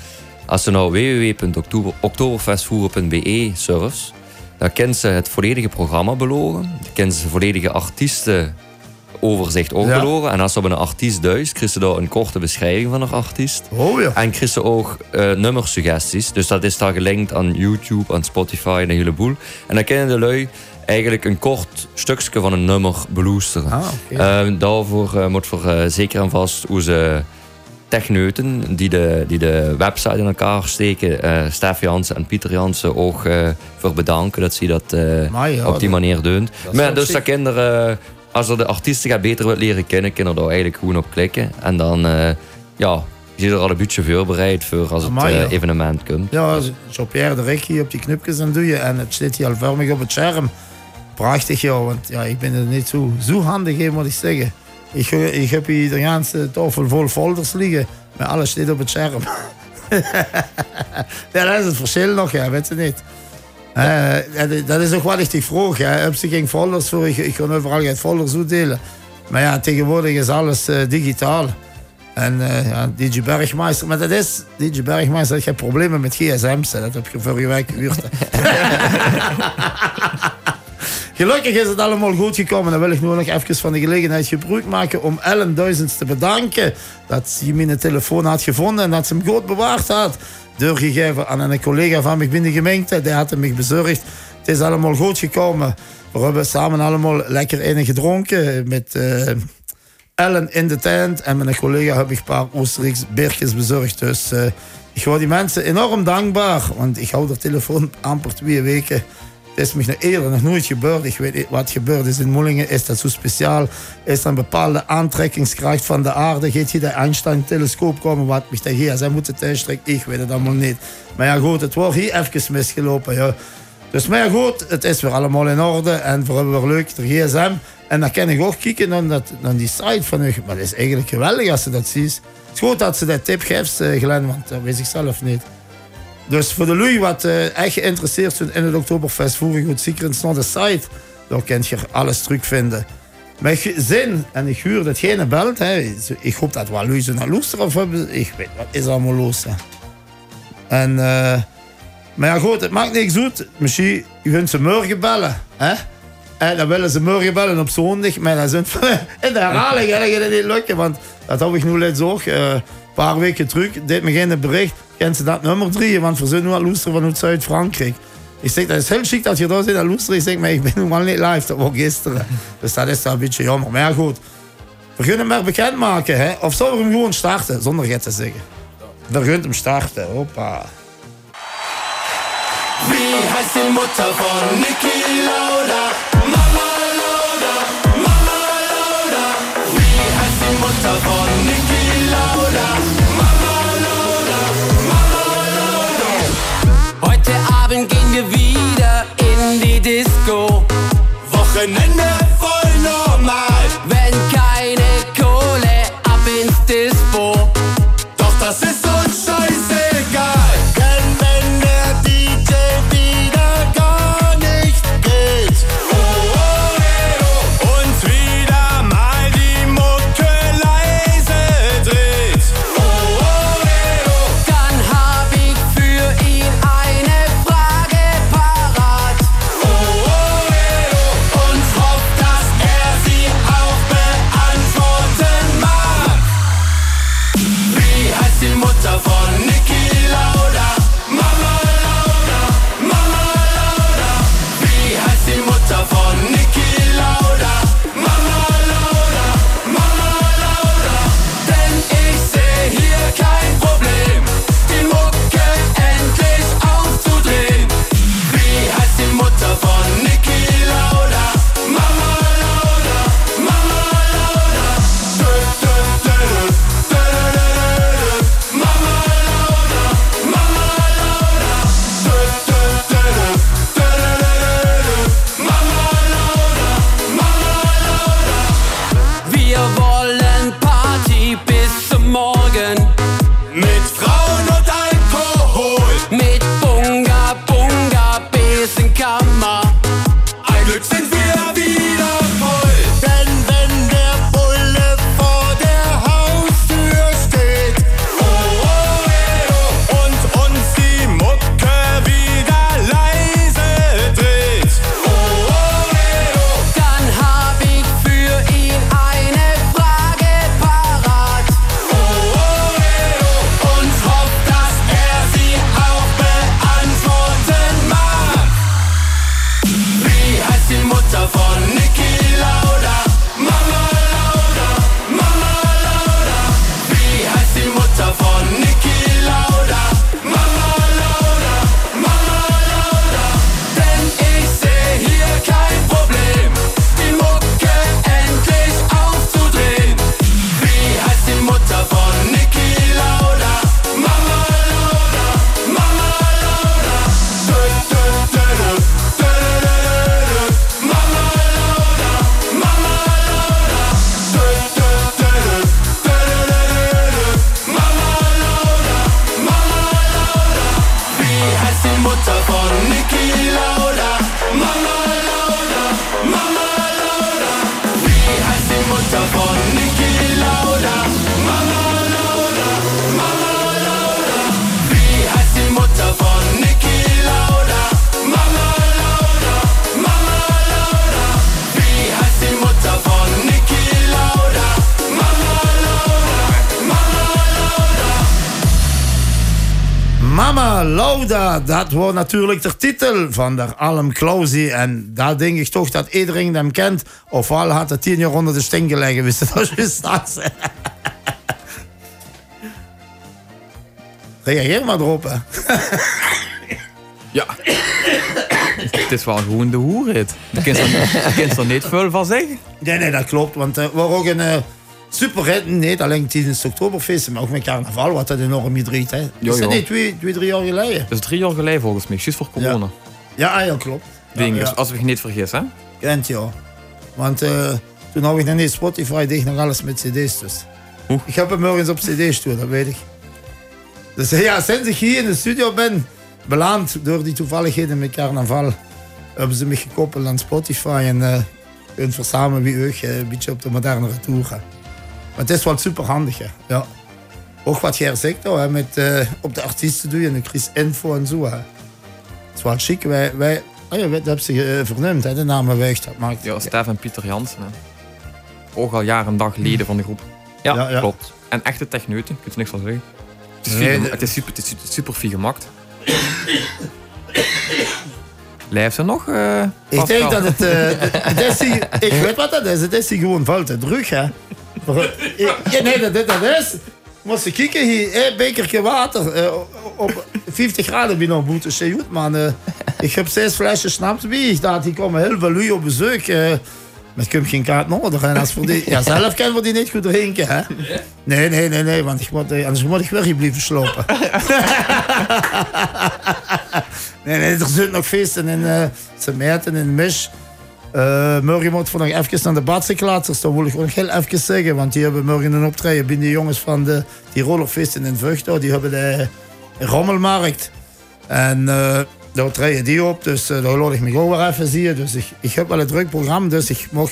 Als ze nou www.oktoberfestvoeren.be surft, dan kent ze het volledige programma belogen. Dan kent ze het volledige artiestenoverzicht ook ja. belogen. En als ze op een artiest duist, krijgt ze daar een korte beschrijving van een artiest. Oh ja. En krijgt ze ook uh, nummersuggesties. Dus dat is daar gelinkt aan YouTube, aan Spotify en een heleboel. En dan kennen de lui eigenlijk een kort stukje van een nummer beloesteren. Ah, okay. uh, daarvoor uh, moet voor uh, zeker en vast hoe ze techneuten die de, die de website in elkaar steken, uh, Stef Jansen en Pieter Jansen, ook voor bedanken dat ze dat ja, op die manier doen. Maar dus dat kinderen, als er de artiesten gaat beter willen leren kennen, kunnen er eigenlijk gewoon op klikken. En dan, ja, je er al een beetje voorbereid voor als het ja. evenement komt. Ja, Jean-Pierre de Rick op die knopjes aan doe je en het zit hier al vormig op het scherm prachtig, ja. Want ja, ik ben er niet zo, zo handig in, moet ik zeggen. Ik, ik heb hier de hele tafel vol folders liggen. Met alles dit op het scherm. ja, dat is het verschil nog, ja, weet je niet. Uh, dat is ook wel echt die vroeg. Ja. Heb ze geen folders voor? Ik, kan overal geen folders uitdelen. Maar ja, tegenwoordig is alles uh, digitaal. En uh, ja, DJ Bergmeister, maar dat is, DJ Bergmeister, ik heb problemen met gsm's. Dat heb je vorige week gehuurd. Gelukkig is het allemaal goed gekomen. Dan wil ik nu nog even van de gelegenheid gebruik maken om Ellen Duizends te bedanken. Dat ze mijn telefoon had gevonden en dat ze hem goed bewaard had. Doorgegeven aan een collega van mij binnen de gemeente. Die had hem bezorgd. Het is allemaal goed gekomen. We hebben samen allemaal lekker in gedronken met uh, Ellen in de tent. En een collega heb ik een paar Oostenrijkse beertjes bezorgd. Dus uh, ik word die mensen enorm dankbaar. Want ik hou de telefoon amper twee weken is me nog eerder nog nooit gebeurd. Ik weet niet wat gebeurd is in Mollingen. Is dat zo speciaal? Is een bepaalde aantrekkingskracht van de aarde? Gaat hier de Einstein-telescoop komen? Wat mij de gsm moeten thuistrekken? Ik weet het allemaal niet. Maar ja, goed, het wordt hier even misgelopen. Ja. Dus maar goed, het is weer allemaal in orde. En voor hebben we leuk, de gsm. En dan kan ik ook kijken naar, dat, die site van u. Maar dat is eigenlijk geweldig als ze dat ziet. Het is goed dat ze dat tip geeft, uh, Glenn, want dat weet ik zelf niet. Dus voor de lui wat uh, echt geïnteresseerd zijn in het Oktoberfest, voer goed zeker eens naar de site. Daar kun je alles terugvinden. Met zin, en ik huur dat geen belt, ik hoop dat wel lui naar luisteren of. Ik weet wat is allemaal los. En, uh, maar goed, het maakt niks uit. Misschien kunt ze morgen bellen. Hè? En dan willen ze morgen bellen op zondag. Maar dan zijn in de herhaling gaat niet lukken. Want dat heb ik nu net zo. Uh, een paar weken terug. Deed me geen bericht kent ze dat nummer drie, want we zijn loesteren vanuit Zuid-Frankrijk. Ik zeg, dat is heel chic dat je zit aan loesteren. Ik zeg, maar ik ben nu al niet live, gisteren. Dus dat is wel een beetje jammer. Maar goed. We kunnen hem maar bekendmaken, hè. Of zullen we hem gewoon starten, zonder het te zeggen? We gaan hem starten, hoppa. Wie heißt die Mutter von Niki Lauda? Wieder in die Disco. Wochenende die Mutter von Dat was natuurlijk de titel van de Alm Klausi. En daar denk ik toch dat iedereen hem kent. Ofwel had hij tien jaar onder de sting gelegen, wist je dat juist dat? Reageer maar erop, hè. Ja. Het is wel gewoon de hoerrit. Daar kun je er- daar kun je er niet veel van zeggen. Nee, nee, dat klopt. Want er was ook een uh, superrit. Niet alleen tijdens het Oktoberfeest, maar ook met carnaval. Wat dat enorm gedreed, hè. Dat is niet twee, twee, drie jaar geleden. Dat is drie jaar geleden volgens mij, juist voor corona. Ja, ja klopt. Ding, ja, dus ja. als ik niet vergis, hè? Kent ja. Want eh, toen had ik nog niet Spotify dicht nog alles met cd's dus. Oeh. Ik heb hem morgens op cd's toe, dat weet ik. Dus eh, ja, sinds ik hier in de studio ben, beland door die toevalligheden met carnaval, hebben ze me gekoppeld aan Spotify en eh kunt verzamelen wie ook eh, een beetje op de modernere tour gaan. Maar het is wel super handig, hè. ja. Ook wat jij zegt, hoor, hè, met eh, op de artiesten doe je en dan krijg je info en zo. Hè. Het is wel chic. Wij, wij, oh ja, dat hebben ze eh, vernoemd, hè, de namen weg. Dat maakt Ja, Stef en Pieter Jansen. Hè. Ook al jaren en dag leden van de groep. Ja, Ja, ja. klopt. En echte techneuten, ik kun er niks van zeggen. Het is, Nee, de- het is super, het is super fier gemaakt. Blijft ze nog? eh, Ik denk dat het. eh, het is hier, ik weet wat dat is. Het is gewoon veel te druk, hè? Nee, dat, dat is. Moest je kijken hier, een bekertje water eh, op 50 graden binnen boete. Zeg goed, man. eh, ik heb zes flesjes snaps. Ik dacht, die komen heel veel lui op bezoek. eh maar ik geen kaart nodig. En als voor die, ja, zelf kunnen we die niet goed drinken? Nee, nee, nee, nee, want moet, anders moet ik weer hier blijven slopen. Nee, nee, er zitten nog feesten in uh, Semerten, in Misch. Uh, morgen moet we nog even naar de badzeklaatsers. Dat wil ik nog heel even zeggen. Want die hebben morgen een optreden binnen de jongens van de Tirolerfeesten in Vught. Die hebben de Rommelmarkt. En uh, daar treden die op. Dus uh, daar laat ik me ook weer even zien. Dus ik, ik heb wel een druk programma. Dus ik mag...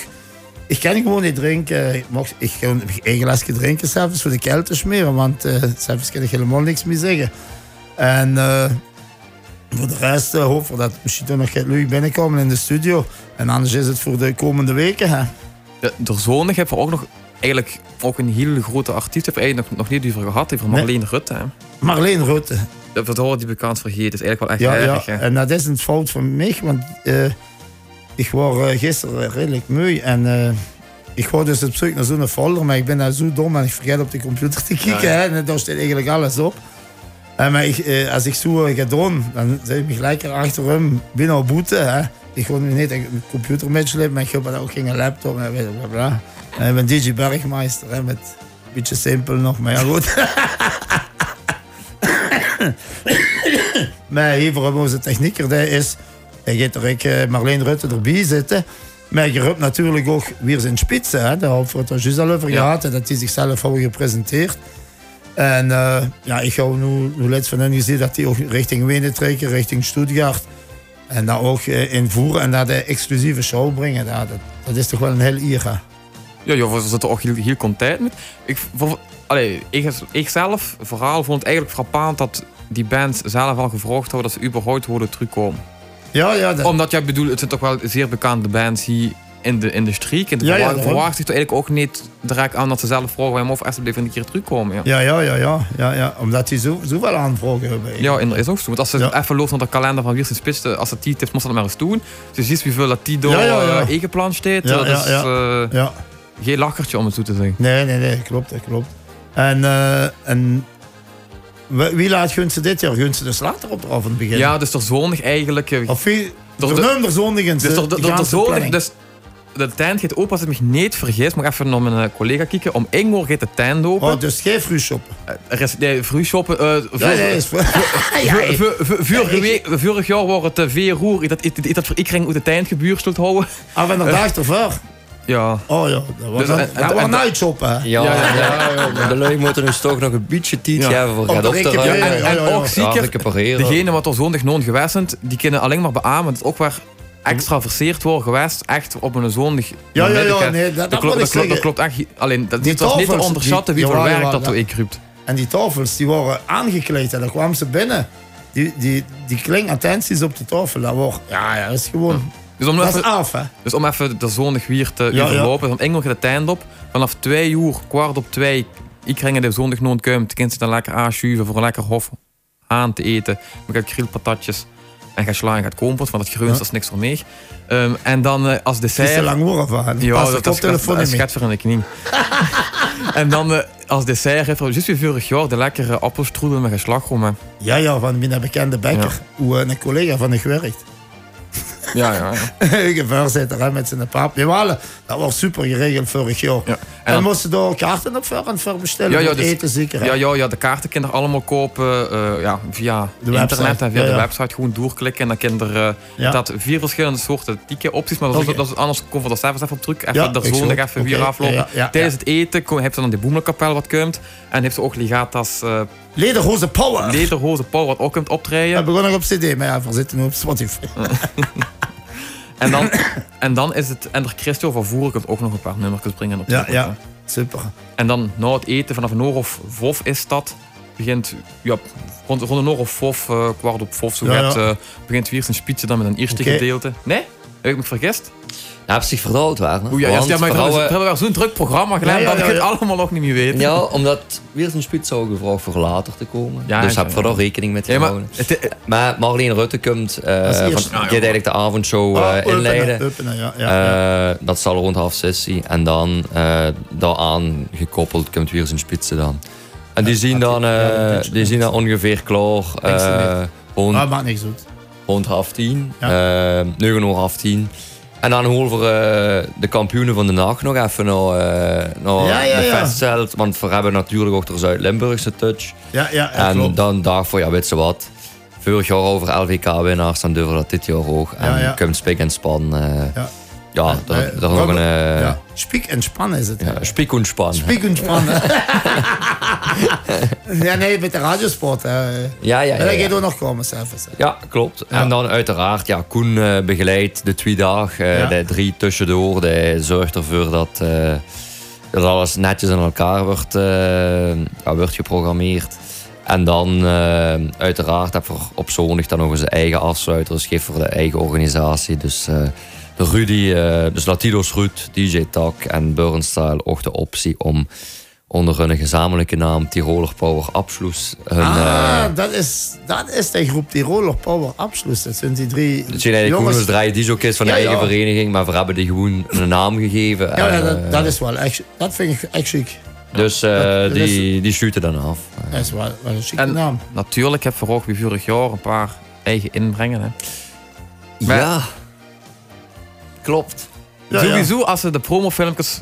Ik kan gewoon niet drinken. Ik, mag, ik één glasje drinken zelfs voor de kel te smeren. Want zelfs kan ik helemaal niks meer zeggen. En... Voor de rest uh, hoop ik dat misschien nog leuk binnenkomen in de studio. En anders is het voor de komende weken. Hè. De, de zonig hebben we ook nog eigenlijk ook een hele grote artiest. We eigenlijk nog, nog niet over gehad, over Marleen nee. Rutte. Hè. Marleen Rutte. Dat horen die bekend vergeten. is eigenlijk wel echt ja, erg. Ja. En dat is een fout van mij, want uh, ik was uh, gisteren redelijk moe. En uh, ik word dus op zoek naar zo'n folder, maar ik ben daar zo dom en ik vergeet op de computer te kijken. Ja, ja. Hè, en daar staat eigenlijk alles op. En maar ik, eh, als ik zo ga doen, dan zet ik me gelijk achter hem binnen op boete. Hè. Ik wil nu niet een computer metje maar ik heb ook geen laptop en bla bla. En ik ben DJ Bergmeister, hè, met een beetje simpel nog, maar ja goed. maar hiervoor hebben onze technieker, die is, hij gaat er ik Marleen Rutte erbij zitten. Maar je hebt natuurlijk ook weer zijn spitsen, hè. daar hebben we het juist al over gehad, ja. dat hij zichzelf al gepresenteerd. En uh, ja, ik heb nu, nu net van hen gezien dat hij ook richting Wenen trekken, richting Stuttgart. En dat ook uh, invoeren en daar de exclusieve show brengen. Ja, dat, dat is toch wel een heel eer. Ja, ja, we zitten ook heel, heel content met. Ik, voor, allee, ik, ik zelf, vooral, vond het eigenlijk frappant dat die band zelf al gevraagd hadden dat ze überhaupt wilden terugkomen. Ja, ja. Dat... Omdat, ja, bedoel, het zijn toch wel zeer bekende bands hier in de, in de streek. En de ja, verwacht zich toch eigenlijk ook niet direct aan dat ze zelf vragen: mogen alsjeblieft een keer terugkomen. Ja, ja, ja, ja. ja, ja, ja. Omdat die zo, zoveel aanvragen hebben. Ja, en dat is ook zo. Want als ze ja. even loopt naar de kalender van Wiersen Spitste, als het die heeft, moest dat maar eens doen. Dus je ziet hoeveel dat die door ja, ja, ja. Ingepland staat. Ja, dat ja, is uh, ja. geen lachertje om het zo te zeggen. Nee, nee, nee, klopt, dat klopt. En, uh, en wie laat gun ze dit jaar? Gun ze dus later op de avond beginnen? Ja, dus er zondag eigenlijk. Of wie? Er de, zondag in Dus er, er, er zondag, dus de tent gaat open, als ik me niet vergis. Mag even naar mijn collega kijken. Om 1 uur gaat de tent open. Oh, dus geen vroegshoppen? Uh, er is nee, vroegshoppen. Uh, ja, nee, is Vorig jaar waren het vier roer. Dat, dat, dat voor iedereen uit de tent gebuursteld houden. Ah, en de dag ervoor? Ja. Oh ja, dat was, dus, dat was night shoppen. Ja, ja, ja, ja, ja, de lui moeten dus toch nog een beetje tijd ja. geven voor gaat op te ruimen. En, ook zeker, degene wat er zondag nooit geweest zijn, die kunnen alleen maar beamen. Het is ook waar extra verseerd worden geweest, echt op een zondag. Ja, ja, ja, nee, dat, dat, klopt, dat, klopt, dat klopt echt. Alleen, dat, dit was niet te onderschatten wie voor werk dat er ik roept. En die tafels, die waren aangekleed en dan kwamen ze binnen. Die, die, die klingattenties op de tafel, dat ja, ja, dat is gewoon... Dus om, dat even, is af, hè? dus om even de zondag weer te ja, verlopen, van Engel gaat de tijd op. Vanaf twee uur, kwart op twee, ik kring de zondag nooit komen. Het kind ze dan lekker aanschuiven voor een lekker hof. haan te eten. Met grillpatatjes. En gaat sla en gaat kompot, want het Ja. dat is niks voor mij. Ehm, en dan eh, als Het is dessert... te lang horen van. Ja, Pas dat, dat, koptelefoon dat meer. schat voor een knie. en dan eh, als dessert heeft er juist weer vorig jaar de lekkere appelstroedel met geslagroom. Ja, ja, van mijn bekende bakker. Hoe eh, een collega van de gewerkt. Ja, ja. ja. Gevoorzitter hè, met zijn pap. Jawel, dat was super geregeld vorig jaar. Ja. En, En dan- moesten daar kaarten op voor, voor bestellen. Ja, ja, dus- eten zeker. hè? Ja, ja, ja, de kaarten kunnen er allemaal kopen eh, ja, via De internet en via ja, de website gewoon doorklikken. En dan kunnen er eh, dat vier verschillende soorten ticketopties. Maar dat is, dat anders komen we daar zelfs even op terug. Even Ja, er ik zo zo. nog even weer aflopen. Tijdens het eten heeft ze dan die boemelkapel wat komt. En heeft ze ook legatas uh, Lederhoze Power. lederhoze Paul wat ook komt optreden. We begonnen op CD, maar ja, we zitten nu op Spotify. En dan, en dan is het... En er Christo van Voeren komt ook nog een paar nummertjes brengen op de Ja, ja. Super. En dan na het eten vanaf een uur of vijf is dat. Begint ja, rond, rond een uur of vijf, eh, kwart op vijf, zo Ja, gaat, ja. eh, begint weer zijn spitje dan met een eerste gedeelte. Nee? Heb ik me vergist? Ja, zich vertrouwd waren. Oeh, ja, ja, maar we vrouwen- hebben wel zo'n druk programma gedaan Ja, ja, dat ik het allemaal nog niet meer weet. Ja, omdat weer een spits zou gevraagd voor later te komen. Ja, dus ja, heb ja. voor daar rekening met Ja, maar, het, maar Marleen Rutte komt, eh Als van, die gaat eigenlijk de avondshow Ah, eh, inleiden. Eh, dat zal rond half sessie. En dan eh daaraan gekoppeld komt weer zijn spitsen dan. En die zien dan, eh, die zien dan ongeveer klaar. Eh rond, Ah, maakt niks uit. rond half tien. Ja. eh 9 uur half tien. En dan holen we eh, de kampioenen van de nacht nog even naar, eh naar Ja, ja, de ja. festzelt. Want we hebben natuurlijk ook de Zuid-Limburgse touch. Ja, ja, en klopt. dan daarvoor, ja, weet je wat. Vorig jaar over LVK-winnaars, dan durven we dat dit jaar ook. En Ja, ja. komt spik en span. eh, Ja. ja, daar, daar nog een... Spiek en span is het. ja, spik en span. Spiek en span. ja, nee, met de radiosport. hè. Ja, ja, ja. En dat gaat ook nog komen, zelfs. Ja, klopt. Ja. En dan uiteraard, ja, Koen eh, begeleidt de twee dagen, eh, Ja. de drie tussendoor. Die zorgt ervoor dat, eh, dat alles netjes in elkaar wordt, wordt geprogrammeerd. En dan uiteraard heb je op zondag dan nog eens een eigen afsluiter. Dus geeft voor de eigen organisatie. Dus de Rudy, eh, dus Latidos Ruud, DJ Tak en Burnstyle ook de optie om onder hun gezamenlijke naam Tiroler Power Abschluss hun... Ah, eh, dat, is, dat is de groep Tiroler Power Abschluss. Dat zijn die drie Het zijn eigenlijk gewoon die zo is van de Ja, eigen ja. vereniging, maar we hebben die gewoon een naam gegeven. Ja, en, ja, dat, eh, dat is wel echt, dat vind ik echt chic. dus dat is- die, die shooten dan af. Dat is wel, wel een chique En- naam. natuurlijk heb je ook weer vorig jaar een paar eigen inbrengen. Hè. Maar- ja, klopt. Ja, ja. Sowieso, als ze de promofilmpjes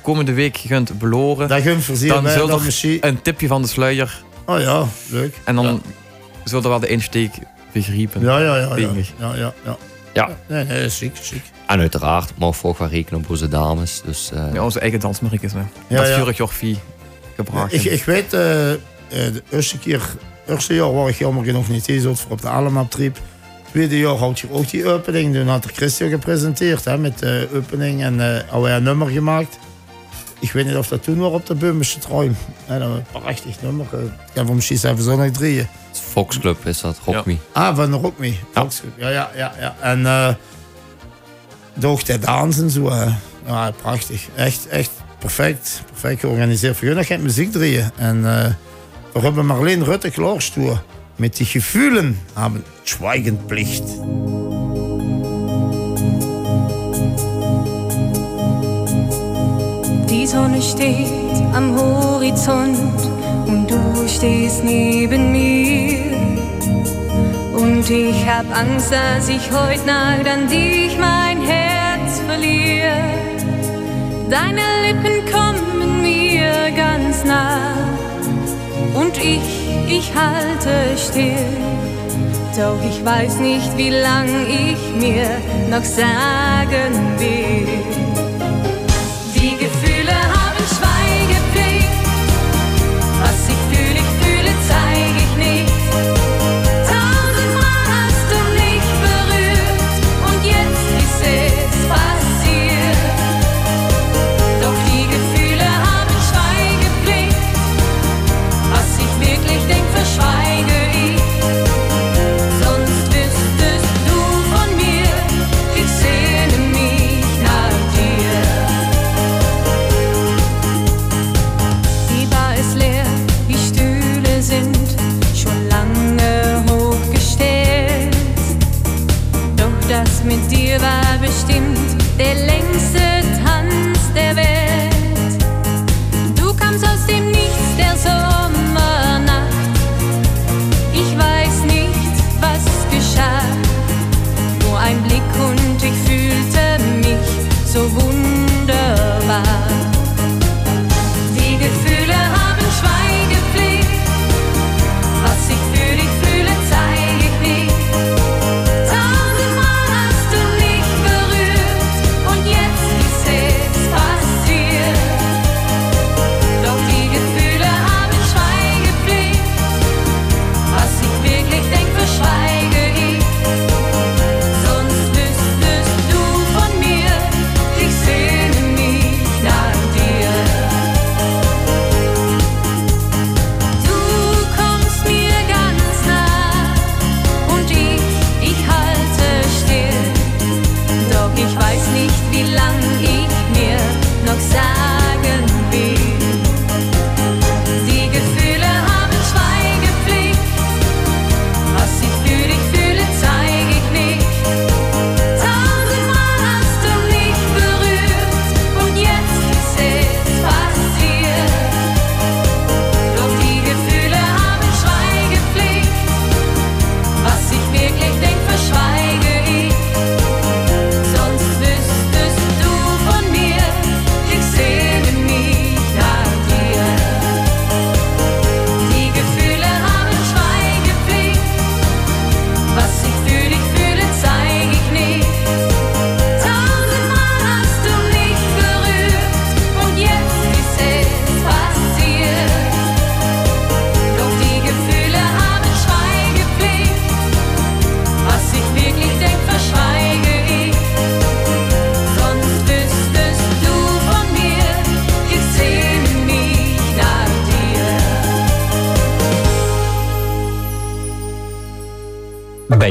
komende week kunt beloren, Dat voorzien dan dat er misschien... een tipje van de sluier Oh ja, leuk. en dan Ja. zult er wel de insteek begrijpen. Ja, ja, ja. Ja, ja, ja. ja. Ja. Nee, nee, chic, chic. En uiteraard mag we ook wel rekenen op onze dames. Dus, eh, Ja, onze eigen dansmerkjes. Hè. Ja, dat ja. vier gebracht. Ik, ik weet, eh, eh, de eerste keer, eerste jaar waar ik jammer genoeg niet eens voor op de Alemap trip. Tweede jaar had je ook die opening. Toen had er Christian gepresenteerd hè, met de opening en eh hadden wij een nummer gemaakt. Ik weet niet of dat toen was op de Bummische Truim. Ja, dat was een prachtig nummer. Eh, Ik heb hem misschien zelfs zo nog drieën. Fox Club is dat, Rock Ja. Me. Ah, van de Rock Me. Ja, ja, ja, ja. ja. En eh door de dans en zo. hè. Ja, prachtig. Echt, echt perfect. Perfect georganiseerd. Voor jullie gaat muziek drieën. En eh we hebben Marleen Rutte klaarstoer. Met die gevoelen hebben Schweigenplicht. Die Sonne steht am Horizont und du stehst neben mir. Und ich hab Angst, dass ich heute Nacht an dich mein Herz verliere. Deine Lippen kommen mir ganz nah und ich, ich halte still. Doch ich weiß nicht, wie lang ich mir noch sagen will.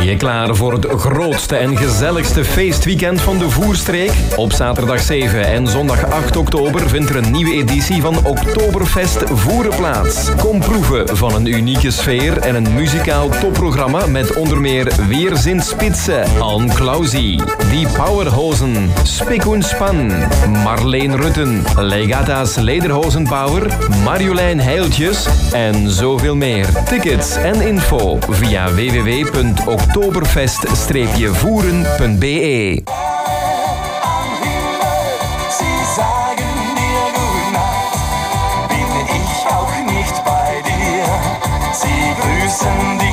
Je klaar voor het grootste en gezelligste feestweekend van de Voerstreek? Op zaterdag 7 en zondag 8 oktober vindt er een nieuwe editie van Oktoberfest Voeren plaats. Kom proeven van een unieke sfeer en een muzikaal topprogramma met onder meer Weerzin Spitze, Ann Clausie, Die Powerhozen, Spik und Span, Marleen Rutten, Legata's Lederhozenpower, Marjolein Heiltjes en zoveel meer. Tickets en info via www.oktoberfest-voeren.be Streep je voeren.be aan Himmel. Sie sagen dir gut nacht. Bin ich auch nicht bei dir? Sie grüßen die.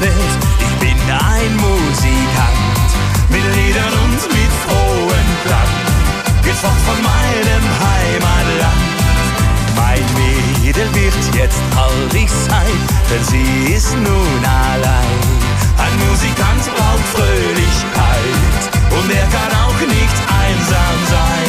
Welt. Ich bin ein Musikant mit Liedern und mit frohen. Geht fort von meinem Heimatland. Mein Mädel wird jetzt traurig sein, denn sie ist nun allein. Ein Musikant braucht Fröhlichkeit und er kann auch nicht einsam sein.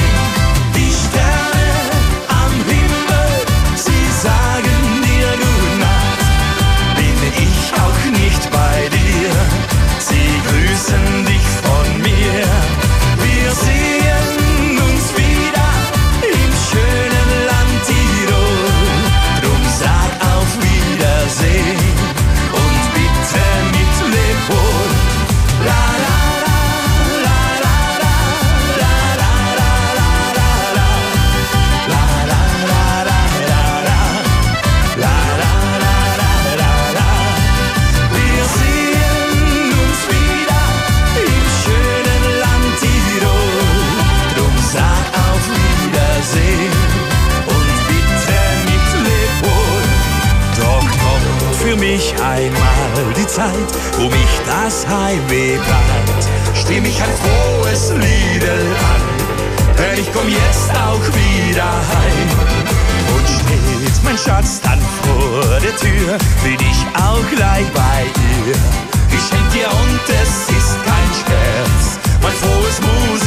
Zeit, wo mich das Heimweh bleibt. Stimm ich ein frohes Liedel an, denn ich komm jetzt auch wieder heim. Und steht mein Schatz dann vor der Tür, bin ich auch gleich bei ihr. Ich schenk dir und es ist kein Scherz, mein frohes Musikantenherz.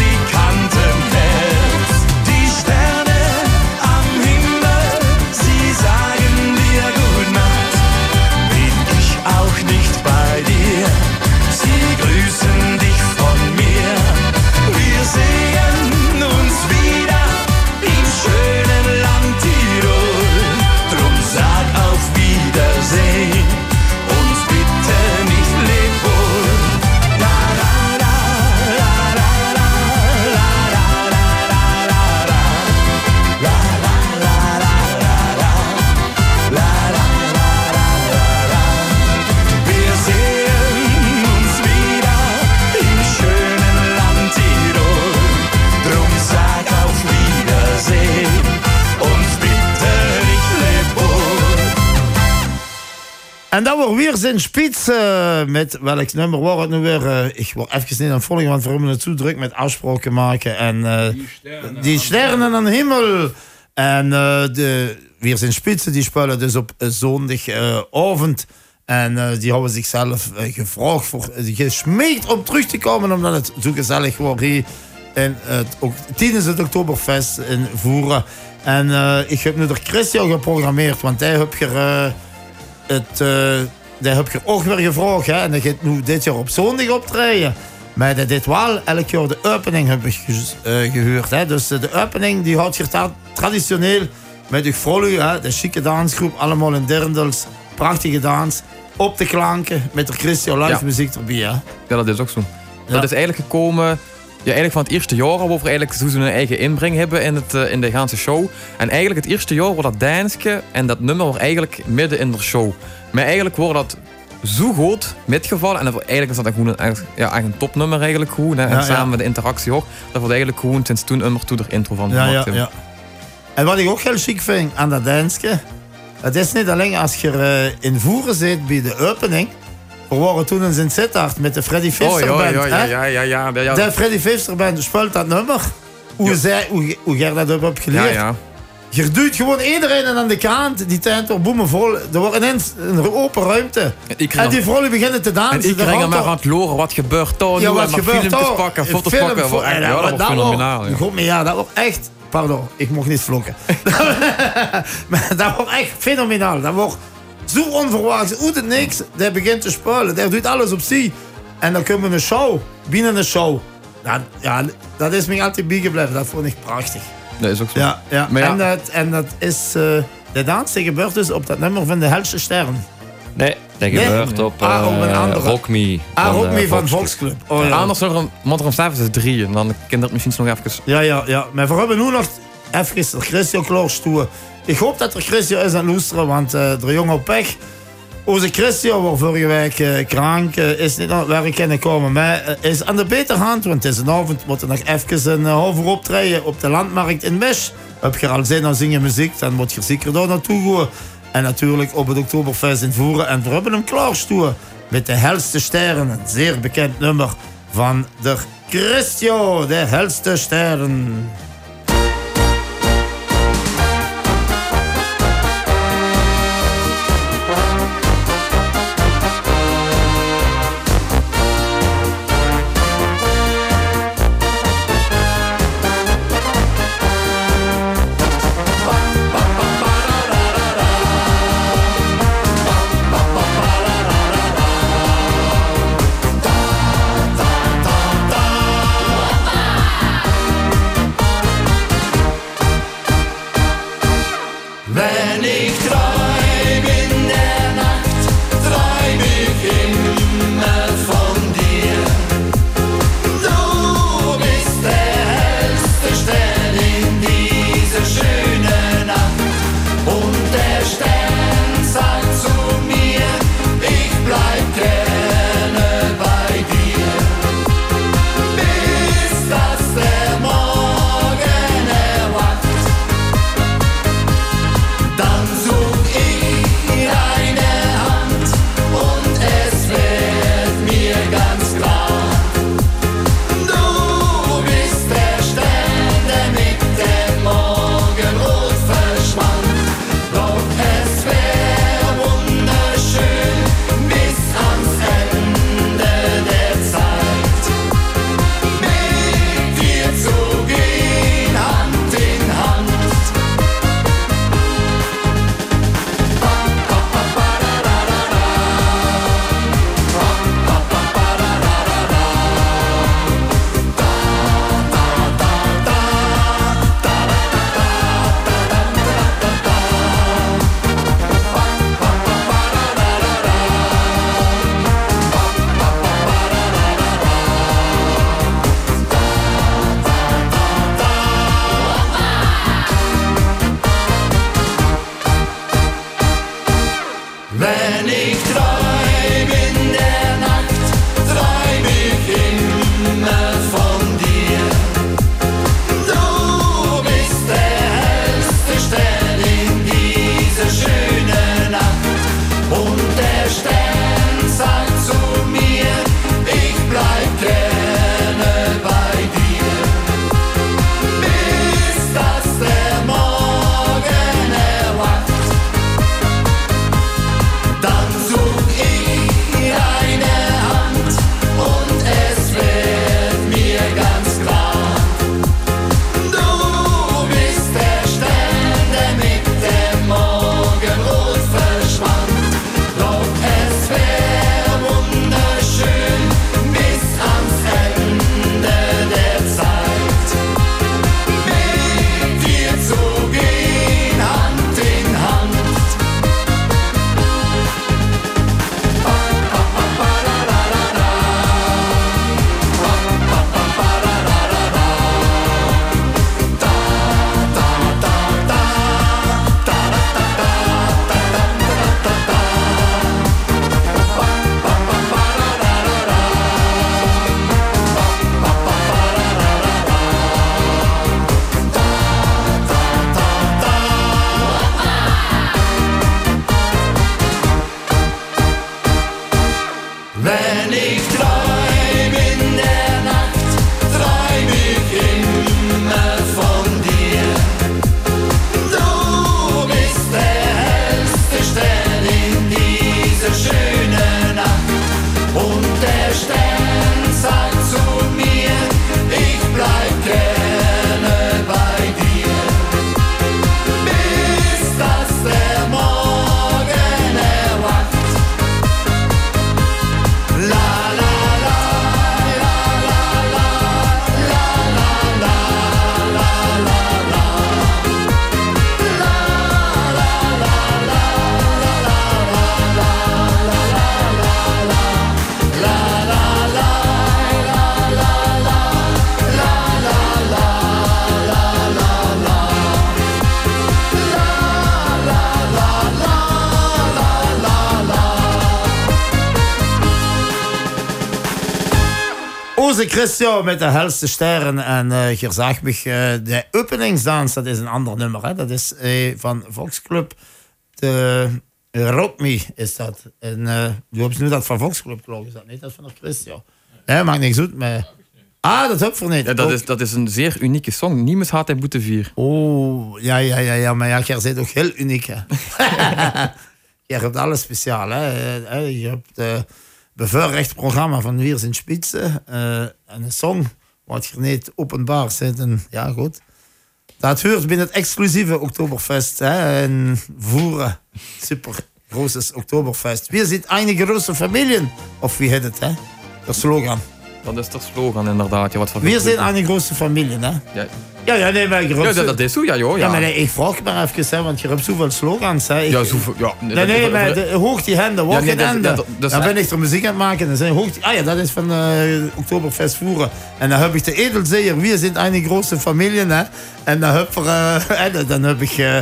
En dan wordt weer zijn spits eh, met welk nummer wordt het nu weer? eh, ik word even niet aan het volgen, want waarom het zo druk met afspraken maken. En eh, die sterren aan de hemel. En de, weer zijn spitsen die spelen dus op zondagavond. en die hebben zichzelf gevraagd, voor, gesmeekt om terug te komen, omdat het zo gezellig wordt hier. En het, ook, tijdens het Oktoberfest in Voeren. En ik heb nu door Christian geprogrammeerd, want hij heb je het, eh dat heb je ook weer gevraagd. Hè? En dat gaat nu dit jaar op zondag optreden. Maar dat dit wel elk jaar de opening heb ik ge- eh, gehuurd. Hè? Dus eh, de opening die houdt je tra- traditioneel met de hè? de chique dansgroep, allemaal in Dirndels. Prachtige dans. Op de klanken met de Christian live Ja. muziek erbij. Hè? Ja, dat is ook zo. Ja. Dat is eigenlijk gekomen ja, eigenlijk van het eerste jaar waar we eigenlijk zo zijn eigen inbreng hebben in, het, eh, in de ganse show. En eigenlijk het eerste jaar wordt dat dansje en dat nummer wordt eigenlijk midden in de show. Maar eigenlijk wordt dat zo goed metgevallen. En dat wordt, eigenlijk is dat gewoon een, ja, echt een topnummer eigenlijk gewoon. Hè. En Ja, samen ja. met de interactie ook. Dat wordt eigenlijk gewoon sinds toen nummer toe er intro van Ja, gemaakt ja, hebben. ja. En wat ik ook heel chic vind aan dat dansje, het is niet alleen als je eh, in voeren zit bij de opening. We waren toen in zijn Sittard met de Freddy Oh ja, Band. ja, ja, ja, ja, ja, ja. De Freddy Fister Band speelt dat nummer. Hoe, zij, hoe, hoe jij dat hebt geleerd. Ja, ja. Je duwt gewoon iedereen aan de kant, die tent wordt boemen vol. Er wordt ineens een open ruimte. ik En die vrouwen beginnen te dansen. En ik ging er maar aan het loren. Wat gebeurt daar nu? Ja, wat en maar gebeurt filmpjes daar? pakken, foto's Film pakken. en Ja, dat wordt fenomenaal. ja. God, maar ja, dat wordt echt... Pardon, ik mocht niet vlokken. maar dat wordt echt fenomenaal. Dat wordt zo onverwachts. Uit het niks, die begint te spelen. Die doet alles op zich. En dan komen we een show. Binnen een show. Dat, ja, dat is me altijd bijgebleven. Dat vond ik prachtig. Dat is ook zo. Ja, ja. En, dat, en dat is... eh, de dans die gebeurt dus op dat nummer van de Helse Sterren. Nee, dat Nee? gebeurt op Ah, op een eh, andere. Rock Me. Ah, eh, mee van Volksclub. Volksclub. Oh, ja. Anders nog een is drie. En dan kan dat misschien nog even... Ja, ja, ja. Maar we hebben nu nog even Christian klaarstoen. Ik hoop dat er Christian is aan het luisteren, want eh de jongen pech. Onze Christian was vorige week eh, krank, eh, is niet naar het werk kunnen komen. Maar is aan de betere hand, want het is een avond, moet er nog even een uh, over optreden op de landmarkt in Mesch. Heb je al zin aan zingen muziek, dan moet je zeker daar naartoe gaan. En natuurlijk op het Oktoberfest in Voeren. En we hebben hem klaarstoen met de helste sterren. Een zeer bekend nummer van de Christian, de helste sterren. Große Christian met de helste sterren. En uh, hier zag uh, de openingsdans, dat is een ander nummer. Hè? Dat is uh, van Volksclub. De Rock Me is dat. En uh, du hebt nu dat van Volksclub, geloof ik. Is dat niet? Dat is van de Christian. Nee, maakt niks uit. Maar... Ah, dat heb ik voor niet. Ja, dat, is, dat is een zeer unieke song. Niemand had hij moeten vier. Oh, ja, ja, ja, ja. Maar ja, jij bent ook heel uniek, hè. je hebt alles speciaal, hè. Je hebt uh, bevoorrecht programma van Wiers in Spitsen. Uh, en een song wat je niet openbaar zit. En ja, goed. Dat hoort binnen het exclusieve Oktoberfest hè, in Voeren. Super großes Oktoberfest. Wir sind eine große Familie. Of wie heet het, hè? De slogan. Dat is toch slogan inderdaad. Ja, wat voor Wir sind eine große Familie, hè? Ja. Ja, ja, nee, maar ja, dat, dat is zo, ja, joh. Ja, ja maar nee, ik vraag maar even, hè, want je hebt zoveel slogans. Hè. Ik, ja, zoveel, ja. Nee, nee, nee maar de, hoog die handen, wacht ja, nee, handen. dan ben ik er muziek aan het maken. Dan zijn hoog die, ah ja, dat is van uh, Oktoberfest voeren. En dan heb ik de edelzeer, wir sind eine große Familie. Hè. En dan heb, er, uh, dan heb ik... Uh,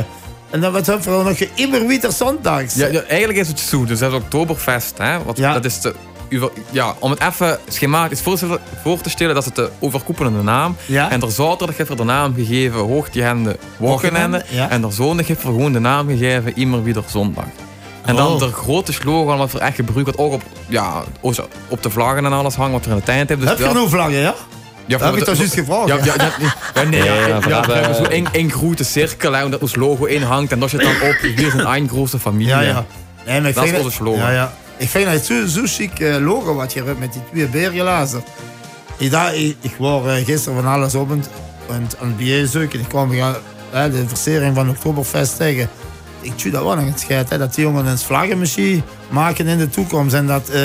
en dan wat hebben we nog immer wieder zondags. Ja, ja, eigenlijk is het zo. Dus dat is Oktoberfest. Hè? Wat. Dat is de ja, om het even schematisch voor te stellen, dat is de overkoepelende naam. Ja. En er zaterdag heeft er de naam gegeven Hoogtjehende Wochenende. Ja. En er zondag heeft er gewoon de naam gegeven Immer wieder zondag. En dan Oh. de grote slogan wat er echt gebruikt wordt, ook op, ja, op de vlaggen en alles hangen, wat er in de tijd heeft. Dus heb je ja, genoeg vlaggen, ja? ja, heb ik toch juist gevraagd? Ja, ja, ja, ja, nee, ja, Ja, ja, we ja, hebben- we hebben zo één, grote cirkel hè, dat ons logo in hangt en dat zit dan op. Hier is een één grote familie. Ja, ja. Nee, maar ik Dat is onze slogan. Ja, ja. Ik vind het zo, zo chic eh, logo wat je hebt met die twee beergelazen. Ik, dacht, ik, ik was eh, gisteren van alles op en aan het bier zoeken. Ik kwam hè, de versering van Oktoberfest tegen. Ik tjoe dat wel het schijt, hè, dat die jongen een vlaggenmachine maken in de toekomst en dat eh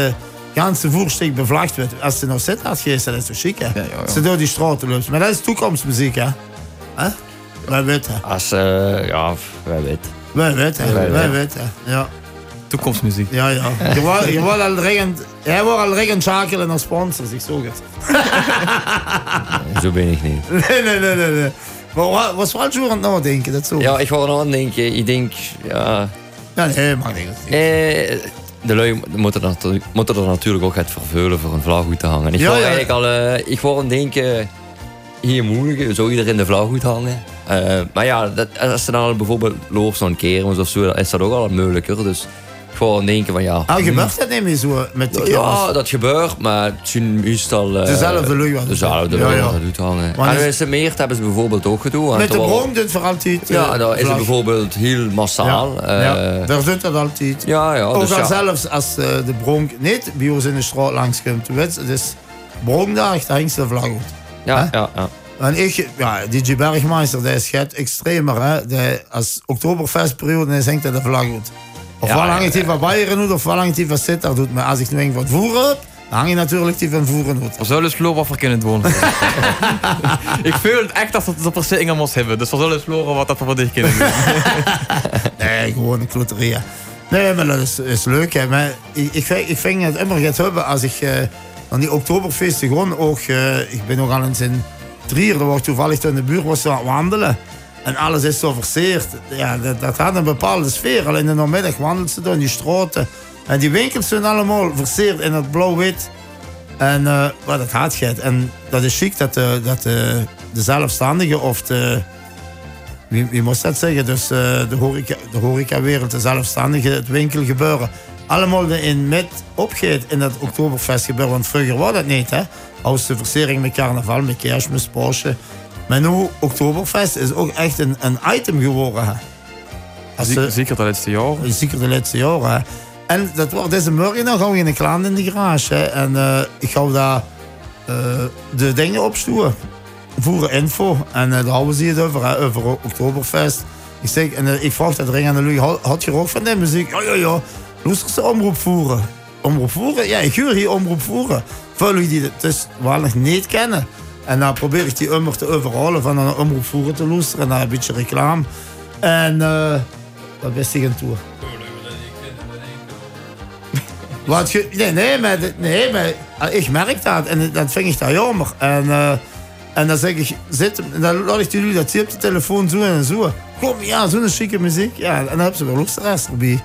ganse voerstuk bevlagd wordt. Als ze nog zit had geest, dat is zo chic, hè? ja, ja. Ze door die straten loopt. Maar dat is toekomstmuziek, hè? hè? Wij weten. Als, eh, ja, wij weten. Wij weten. Wij Wij weten. weten. Ja. Toekomstmuziek. Ja, ja. Je wordt je wordt al dringend, jij wordt al dringend schakelen naar sponsors, ik zeg het. Zo ben ik niet. Nee, nee, nee, nee. nee. Maar wat was zo aan het nadenken, dat zo. Ja, ik ga er aan denken. Ik denk, ja... Ja, nee, mag niet. Eh, de lui moeten er, moeten er natuurlijk ook het vervullen voor een vlaggoed te hangen. Ik Ja, wou ja. eigenlijk al... eh, ik wou aan denken... Hier moeilijk, zou iedereen de vlaggoed hangen? Eh, maar ja, dat, als ze dan al bijvoorbeeld loopt zo'n kermis of zo, dan is dat ook al moeilijker. Dus aan denken van ja... Ah, gebeurt dat niet meer zo met de kermis? Ja, dat gebeurt, maar het zijn meestal... eh, Dezelfde lui wat- Dezelfde Ja, lui ja. doet hangen. Maar en is- in Semeert hebben ze bijvoorbeeld ook gedaan. Met de doet voor altijd. eh, Ja, daar is het bijvoorbeeld heel massaal. Ja, ja, eh, daar doet dat altijd. ja, ja. Ook dus al ja. zelfs als eh, de bronk niet bij ons in de straat langs komt. Weet je, is bronkdag, daar hangt de vlag uit. Ja, ja, ja. En ik, ja, DJ Bergmeister, die is extremer. Hè? Die, als Oktoberfestperiode is, hangt hij de vlag uit. Ofwel Ja, hangt hij van Bayern ofwel hangt hij van Sittard uit. Maar als ik nu een van voeren heb, dan hang je natuurlijk die van voeren uit. We zullen wat we kunnen doen. ik voel het echt dat we het per se Inge moest hebben. Dus we zullen eens lopen wat dat we voor dit kunnen doen. Nee, gewoon een kloterie. Nee, maar dat is, is leuk. Hè. Maar ik, ik, vind- ik vind het immer gaat hebben als ik aan die Oktoberfeesten gewoon ook... eh, ik ben nog al eens in Trier, daar ik toevallig in de buurt was aan wandelen. En alles is zo verseerd. Ja, dat, dat had een bepaalde sfeer. Al in de namiddag wandelt ze door die straten. En die winkels zijn allemaal verseerd in het blauw-wit. En eh wat dat had gaat. En dat is chic dat, de, dat de, zelfstandigen of de... Wie, moest dat zeggen? Dus eh, de, horeca, de horecawereld, de zelfstandigen, het winkelgebeuren. Allemaal in met opgeet in dat Oktoberfest gebeuren. Want vroeger was dat niet, hè? Als de versiering met carnaval, met kerstmis, Porsche. Maar nu, Oktoberfest is ook echt een, een item geworden. Zeker, ze- zeker de laatste jaren. Zeker de laatste jaren. En dat wordt deze morgen gaan we in een klant in de garage. Hè. En eh, ik ga daar eh, de dingen opsturen. Voeren info. En eh, daar houden ze het over, hè, over Oktoberfest. Ik zeg, en eh, ik vraag dat ring aan de lui, had, je ook van die muziek? Ja, ja, ja. Luister ze omroep voeren. Omroep voeren? Ja, ik huur hier omroep voeren. Voor jullie die het dus wel nog niet kennen. En dan probeer ik die immer te overhalen van een omroep voeren te luisteren. En dan een beetje reclame. En eh wat wist ik aan toe? Wat je, nee, nee, maar, nee, maar eh, ik merk dat en dat vind ik dat jammer. En, eh, en dan zeg ik, zit, en dan laat ik jullie dat hier op de telefoon zo en zo. Kom, ja, zo'n chique muziek. Ja, en dan hebben ze wel luisteraars erbij.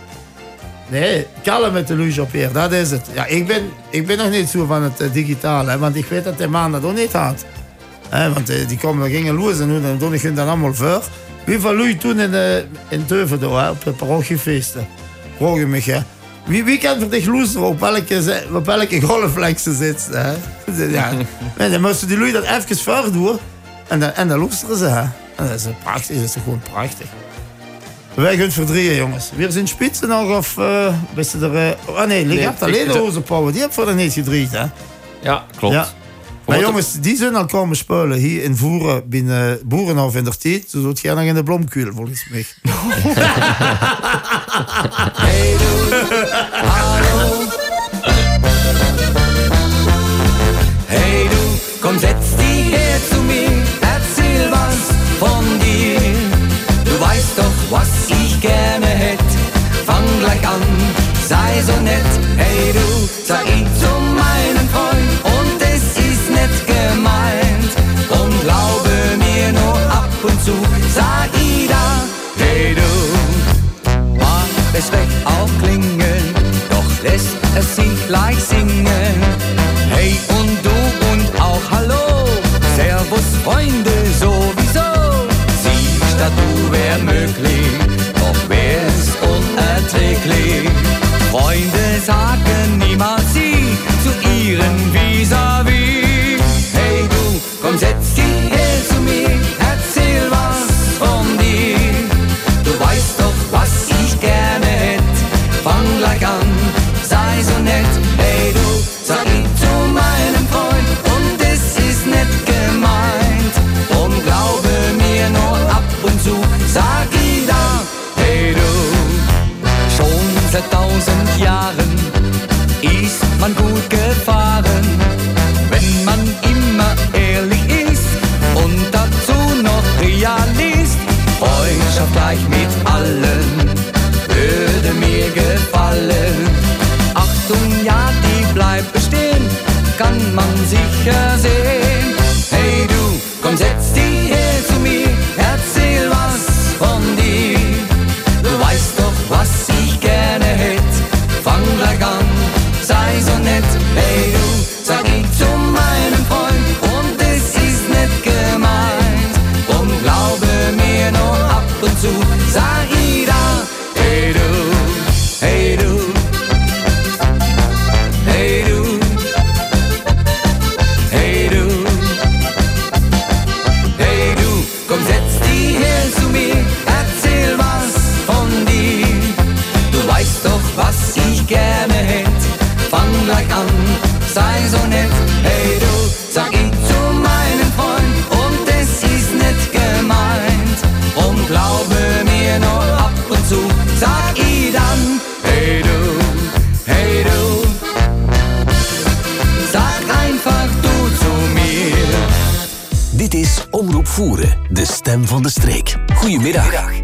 Nee, kallen met de luge op weer, dat is het. Ja, ik, ben, ik ben nog niet zo van het uh, digitale, want ik weet dat de man dat ook niet had. Want uh, die komen, gingen los en en doen ik dan allemaal voor. Wie van jullie toen in, uh, in Teuven op de parochiefeesten? Vroeg je me? Wie, wie kan voor dich loesteren op welke, op welke ze? Ja. nee, dan moesten die lui dat even voor doen en dan, en dan loesteren ze. Hè? En dat is prachtig, dat is gewoon prachtig. Wij gaan verdrieën, jongens. Weer zijn spitsen nog of uh, wist je er... Uh, oh nee, je hebt alleen de Rozenpauwen. Die heb voor de niet gedreigd, hè? Ja, klopt. Ja. Maar jongens, die zijn al komen spelen hier in Voeren binnen Boerenhof in der tijd. Zo doet jij nog in de blomkuil, volgens mij. hey du, hallo. Hey du, komm setz dich sei so nett. Hey du, sag ich zu meinem Freund und es ist nett gemeint. Und glaube mir nur ab und zu, sag da. Hey du, mag es recht auch klingeln, doch lässt es sich gleich singen. Hey und du und auch Hallo, Servus Freunde tausend Jahren ist man gut gefahren, wenn man immer ehrlich ist und dazu noch Realist. Freundschaft gleich mit allen würde mir gefallen. Achtung, ja, die bleibt bestehen, kann man sicher sehen. Hey du, komm, setz dich stem van de streek. Goedemiddag.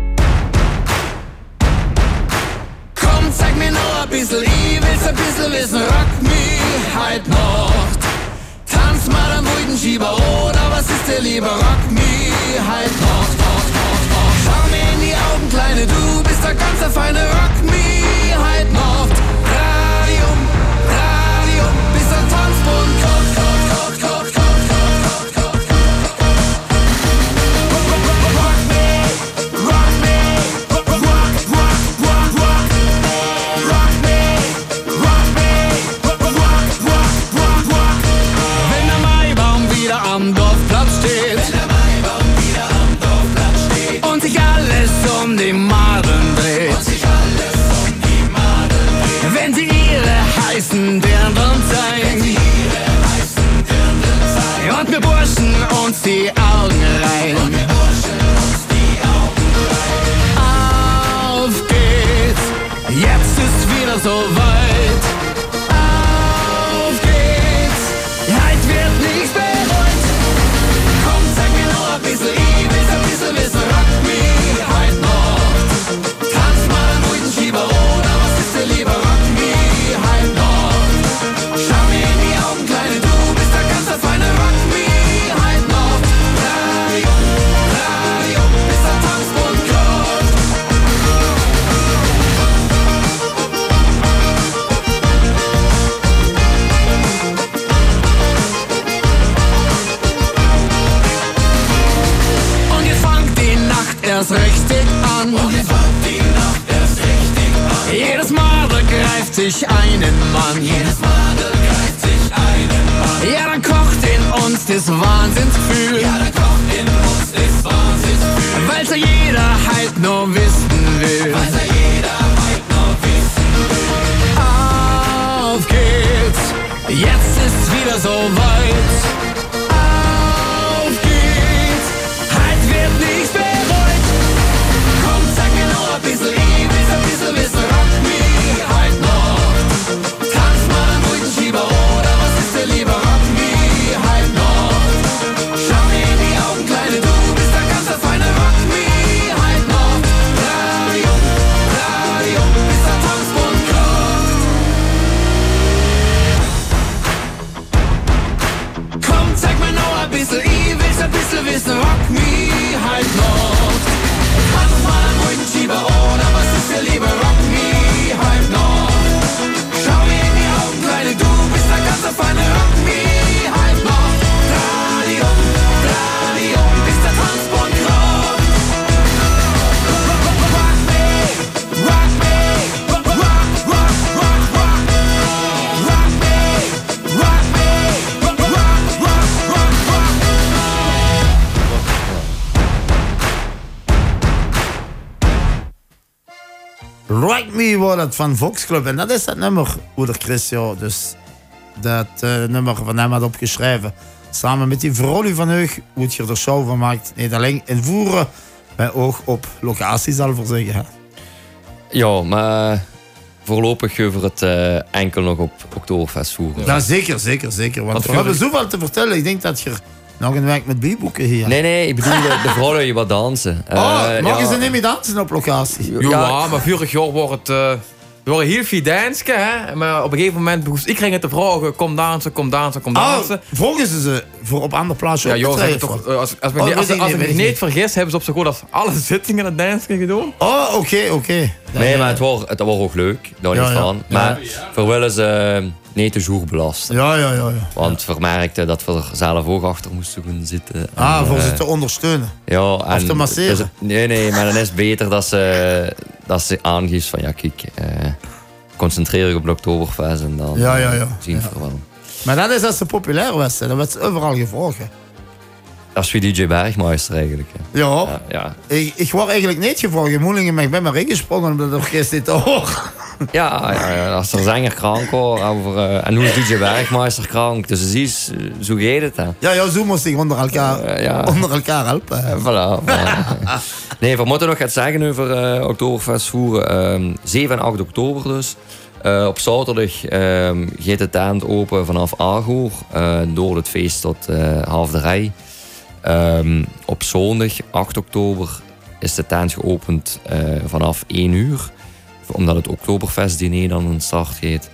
Van Vox Club. En dat is dat nummer, Oeder Chris, ja. Dus dat eh, nummer van hem had opgeschreven. Samen met die Vrolie van Heug, hoe het je er show van maakt. Niet alleen in voeren, maar ook op locatie, zal ik voor zeggen. hè. Ja, maar voorlopig gaan we het eh, enkel nog op Oktoberfest voeren. Ja, zeker, zeker, zeker. Want we hebben zoveel te vertellen. Ik denk dat je nog een week met bieboeken hier. Nee, nee, ik bedoel de, de vrouw dat je wat dansen. Oh, Eh, mogen ja. ze niet meer dansen op locatie? Ja, maar vorig jaar wordt het... eh we waren heel veel dansen, hè. Maar op een gegeven moment begon ik ging het te vragen... Kom dansen, kom dansen, kom Oh, dansen. volgen ze ze voor op andere plaatsen Ja, joh, ze toch, als, als, ik me Oh, niet- als, als ik me vergis, hebben ze op zo goed als alle zittingen het dansen gedaan. Oh, oké, oké. Nee, maar het was, het was ook leuk, daar Ja, niet ja. van. Maar we willen ze eh, niet te jour belasten. Ja, ja, ja. ja. Want we merkten dat we er zelf ook achter moesten gaan zitten. Ah, En, voor eh, ze te ondersteunen. Ja, en te masseren. dus nee, nee, maar dan is het beter dat ze, dat ze aangeeft van ja, kijk, eh, concentreer je op de Oktoberfest en dan Ja, ja, ja. eh, zien we wel. Maar dat is als ze populair was. Dat werd ze overal gevraagd. Is wie DJ Bergmeister eigenlijk. Ja. Ja, ja. Ik, ik word eigenlijk niet gevraagd in Moelingen, maar ik ben maar ingesprongen omdat het orkest dit te hoor. Ja, ja, ja, als er zanger krank over, eh, en nu is DJ Bergmeister krank, dus zie je, zo gaat het. Hè. Ja, ja, zo moest ik onder elkaar, Eh, ja. onder elkaar helpen. Voilà, voilà. Nee, we moeten nog iets zeggen over eh Oktoberfest voeren. Ehm 7 en 8 oktober dus. Eh, op zaterdag ehm gaat de tent open vanaf Agoor. eh, door het feest tot eh half de Ehm, op zondag 8 oktober is de tent geopend eh, vanaf 1 uur. Omdat het Oktoberfest-diner dan een start gaat.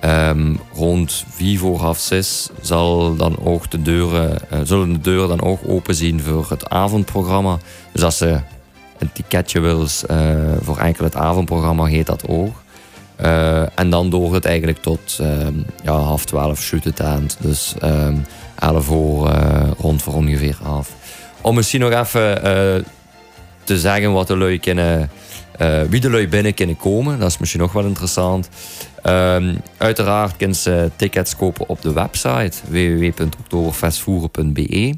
Ehm, rond 4 voor half 6 zal dan ook de deuren, eh, zullen de deuren dan ook open zien voor het avondprogramma. Dus als ze een ticketje wil eh, voor enkel het avondprogramma, heet dat ook. En dan door het eigenlijk tot ehm, ja, half 12 shoot het aan. Dus 11 voor eh, rond voor ongeveer half. Om misschien nog even eh, te zeggen wat de lui kunnen, eh, wie de lui binnen kunnen komen. Dat is misschien nog wel interessant. Ehm, uiteraard kunnen ze tickets kopen op de website www.oktoberfestvoeren.be.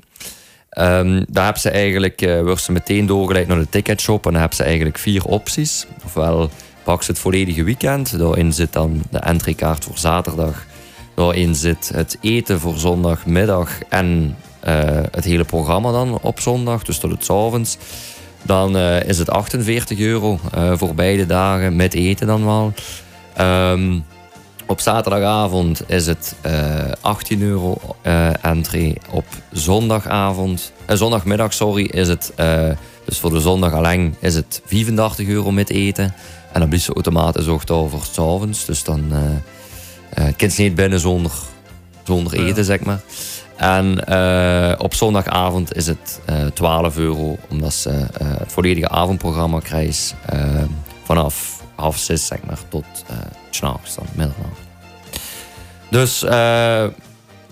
Ehm, daar hebben ze eigenlijk, wordt ze meteen doorgeleid naar de ticketshop en dan hebben ze eigenlijk vier opties. Ofwel pak ze het volledige weekend, daarin zit dan de entrykaart voor zaterdag. Daarin zit het eten voor zondagmiddag en eh, het hele programma dan op zondag, dus tot het avonds. Dan eh, is het 48 euro eh, voor beide dagen, met eten dan wel. Ehm, op zaterdagavond is het eh 18 euro entree. Op zondagavond, zondagmiddag sorry, is het, dus voor de zondag alleen, is het 85 euro met eten. En dan blijft ze automatisch ook voor 's avonds. Dus dan eh kind ze niet binnen zonder, zonder eten, zeg maar. En eh, op zondagavond is het eh 12 euro, omdat ze het volledige avondprogramma krijgt vanaf half zes, zeg maar, tot eh s'nachts, dan middernacht. Dus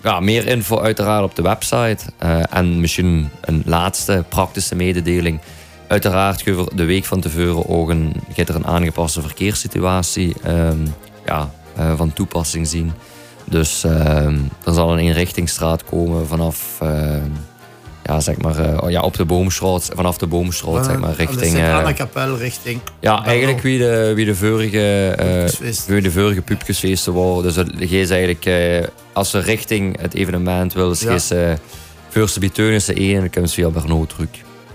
ja, meer info uiteraard op de website. En misschien een laatste praktische mededeling. uiteraard gaat er de week van tevoren ook een, er een aangepaste verkeerssituatie ehm, ja, eh, van toepassing zien. Dus ehm, er zal een eenrichtingsstraat komen vanaf ehm, ja, zeg maar, eh, oh ja, op de boomstraat, vanaf de boomstraat, zeg maar, richting... Uh, eh, Anna-kapel richting... ja, eigenlijk wie de, wie de vorige, uh, wie de vorige pupkesfeesten waren. Dus het- is eigenlijk, als ze richting het evenement wil, dus Ja. je is eh Voorste Biteunissen 1 en dan komt ze via Bernot terug.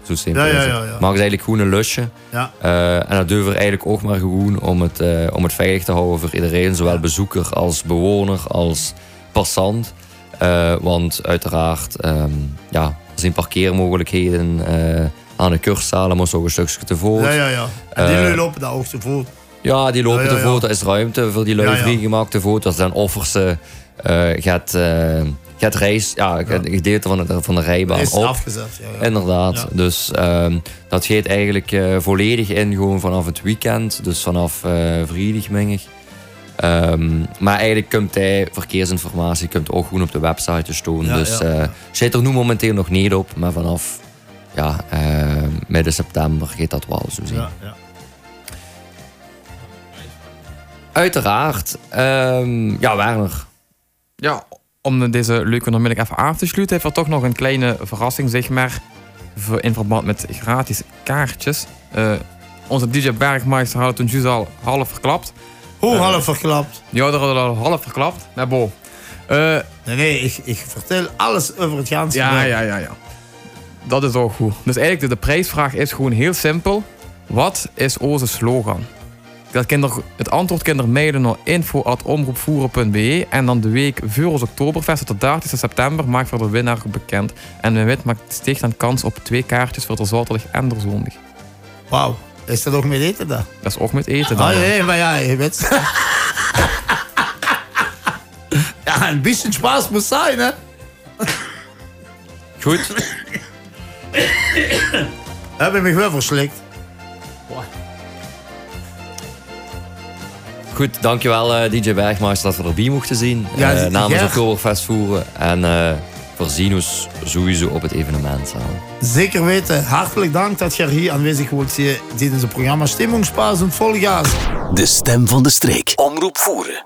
Zo simpel Ja, ja, is het. ja, het is eigenlijk gewoon een lusje. Eh, en dat doen we eigenlijk ook maar gewoon om het, eh, om het veilig te houden voor iedereen. Zowel bezoeker als bewoner als passant. Eh, want uiteraard, ehm, ja, er zijn parkeermogelijkheden aan de kurszalen, maar zo een stukje te voort. Ja, ja, ja. En die lui lopen daar ook te voet. ja, die lopen te voort. Er is ruimte voor die lui Ja, ja. vrijgemaakt te voort. Dat zijn offers gaat, eh, gaat reis, ja, gaat een gedeelte van de, van de rijbaan Is op. afgezet. Ja, ja. Inderdaad. Ja. Dus ehm, dat gaat eigenlijk eh, volledig in gewoon vanaf het weekend. Dus vanaf eh vrijdag. Ehm, maar eigenlijk komt hij, verkeersinformatie, komt ook gewoon op de website te staan. Ja, dus ja, eh zit er nu momenteel nog niet op, maar vanaf ja, midden september gaat dat wel zo zien. Ja, ja. Uiteraard. ehm, ja, Werner. Ja, om deze leuke namiddag even af te sluiten, heeft er toch nog een kleine verrassing, zeg maar, in verband met gratis kaartjes. Eh, onze DJ Bergmeister had het toen juist al half verklapt. Hoe Eh, half verklapt? Ja, dat hadden al half verklapt. Maar bo. Eh, Nee, nee, ik, ik vertel alles over het ganse ja, ja, ja, ja. Dat is ook goed. Dus eigenlijk, de, de prijsvraag is gewoon heel simpel. Wat is onze slogan? Dat kinder, het antwoord kinderen mailen naar info.omroepvoeren.be en dan de week voor ons Oktoberfest op de 30 september maakt voor de winnaar bekend. En de wit maakt steeds dan kans op twee kaartjes voor de zaterdag en de zondag. Wauw. Is dat ook met eten daar? Dat is ook met eten dan. Ah, nee, maar ja, je weet. ja, een beetje spaas moet zijn, hè? Goed. Heb je me wel verslikt? Goed, dankjewel eh, DJ Bergmeister dat we erbij mochten zien. Ja, Eh, namens ja. Oktoberfest voeren. En eh voorzien ons sowieso op het evenement samen. Zeker weten. Hartelijk dank dat je er hier aanwezig wilt zijn tijdens het programma Stimmingspaas en Volgas. De stem van de streek. Omroep voeren.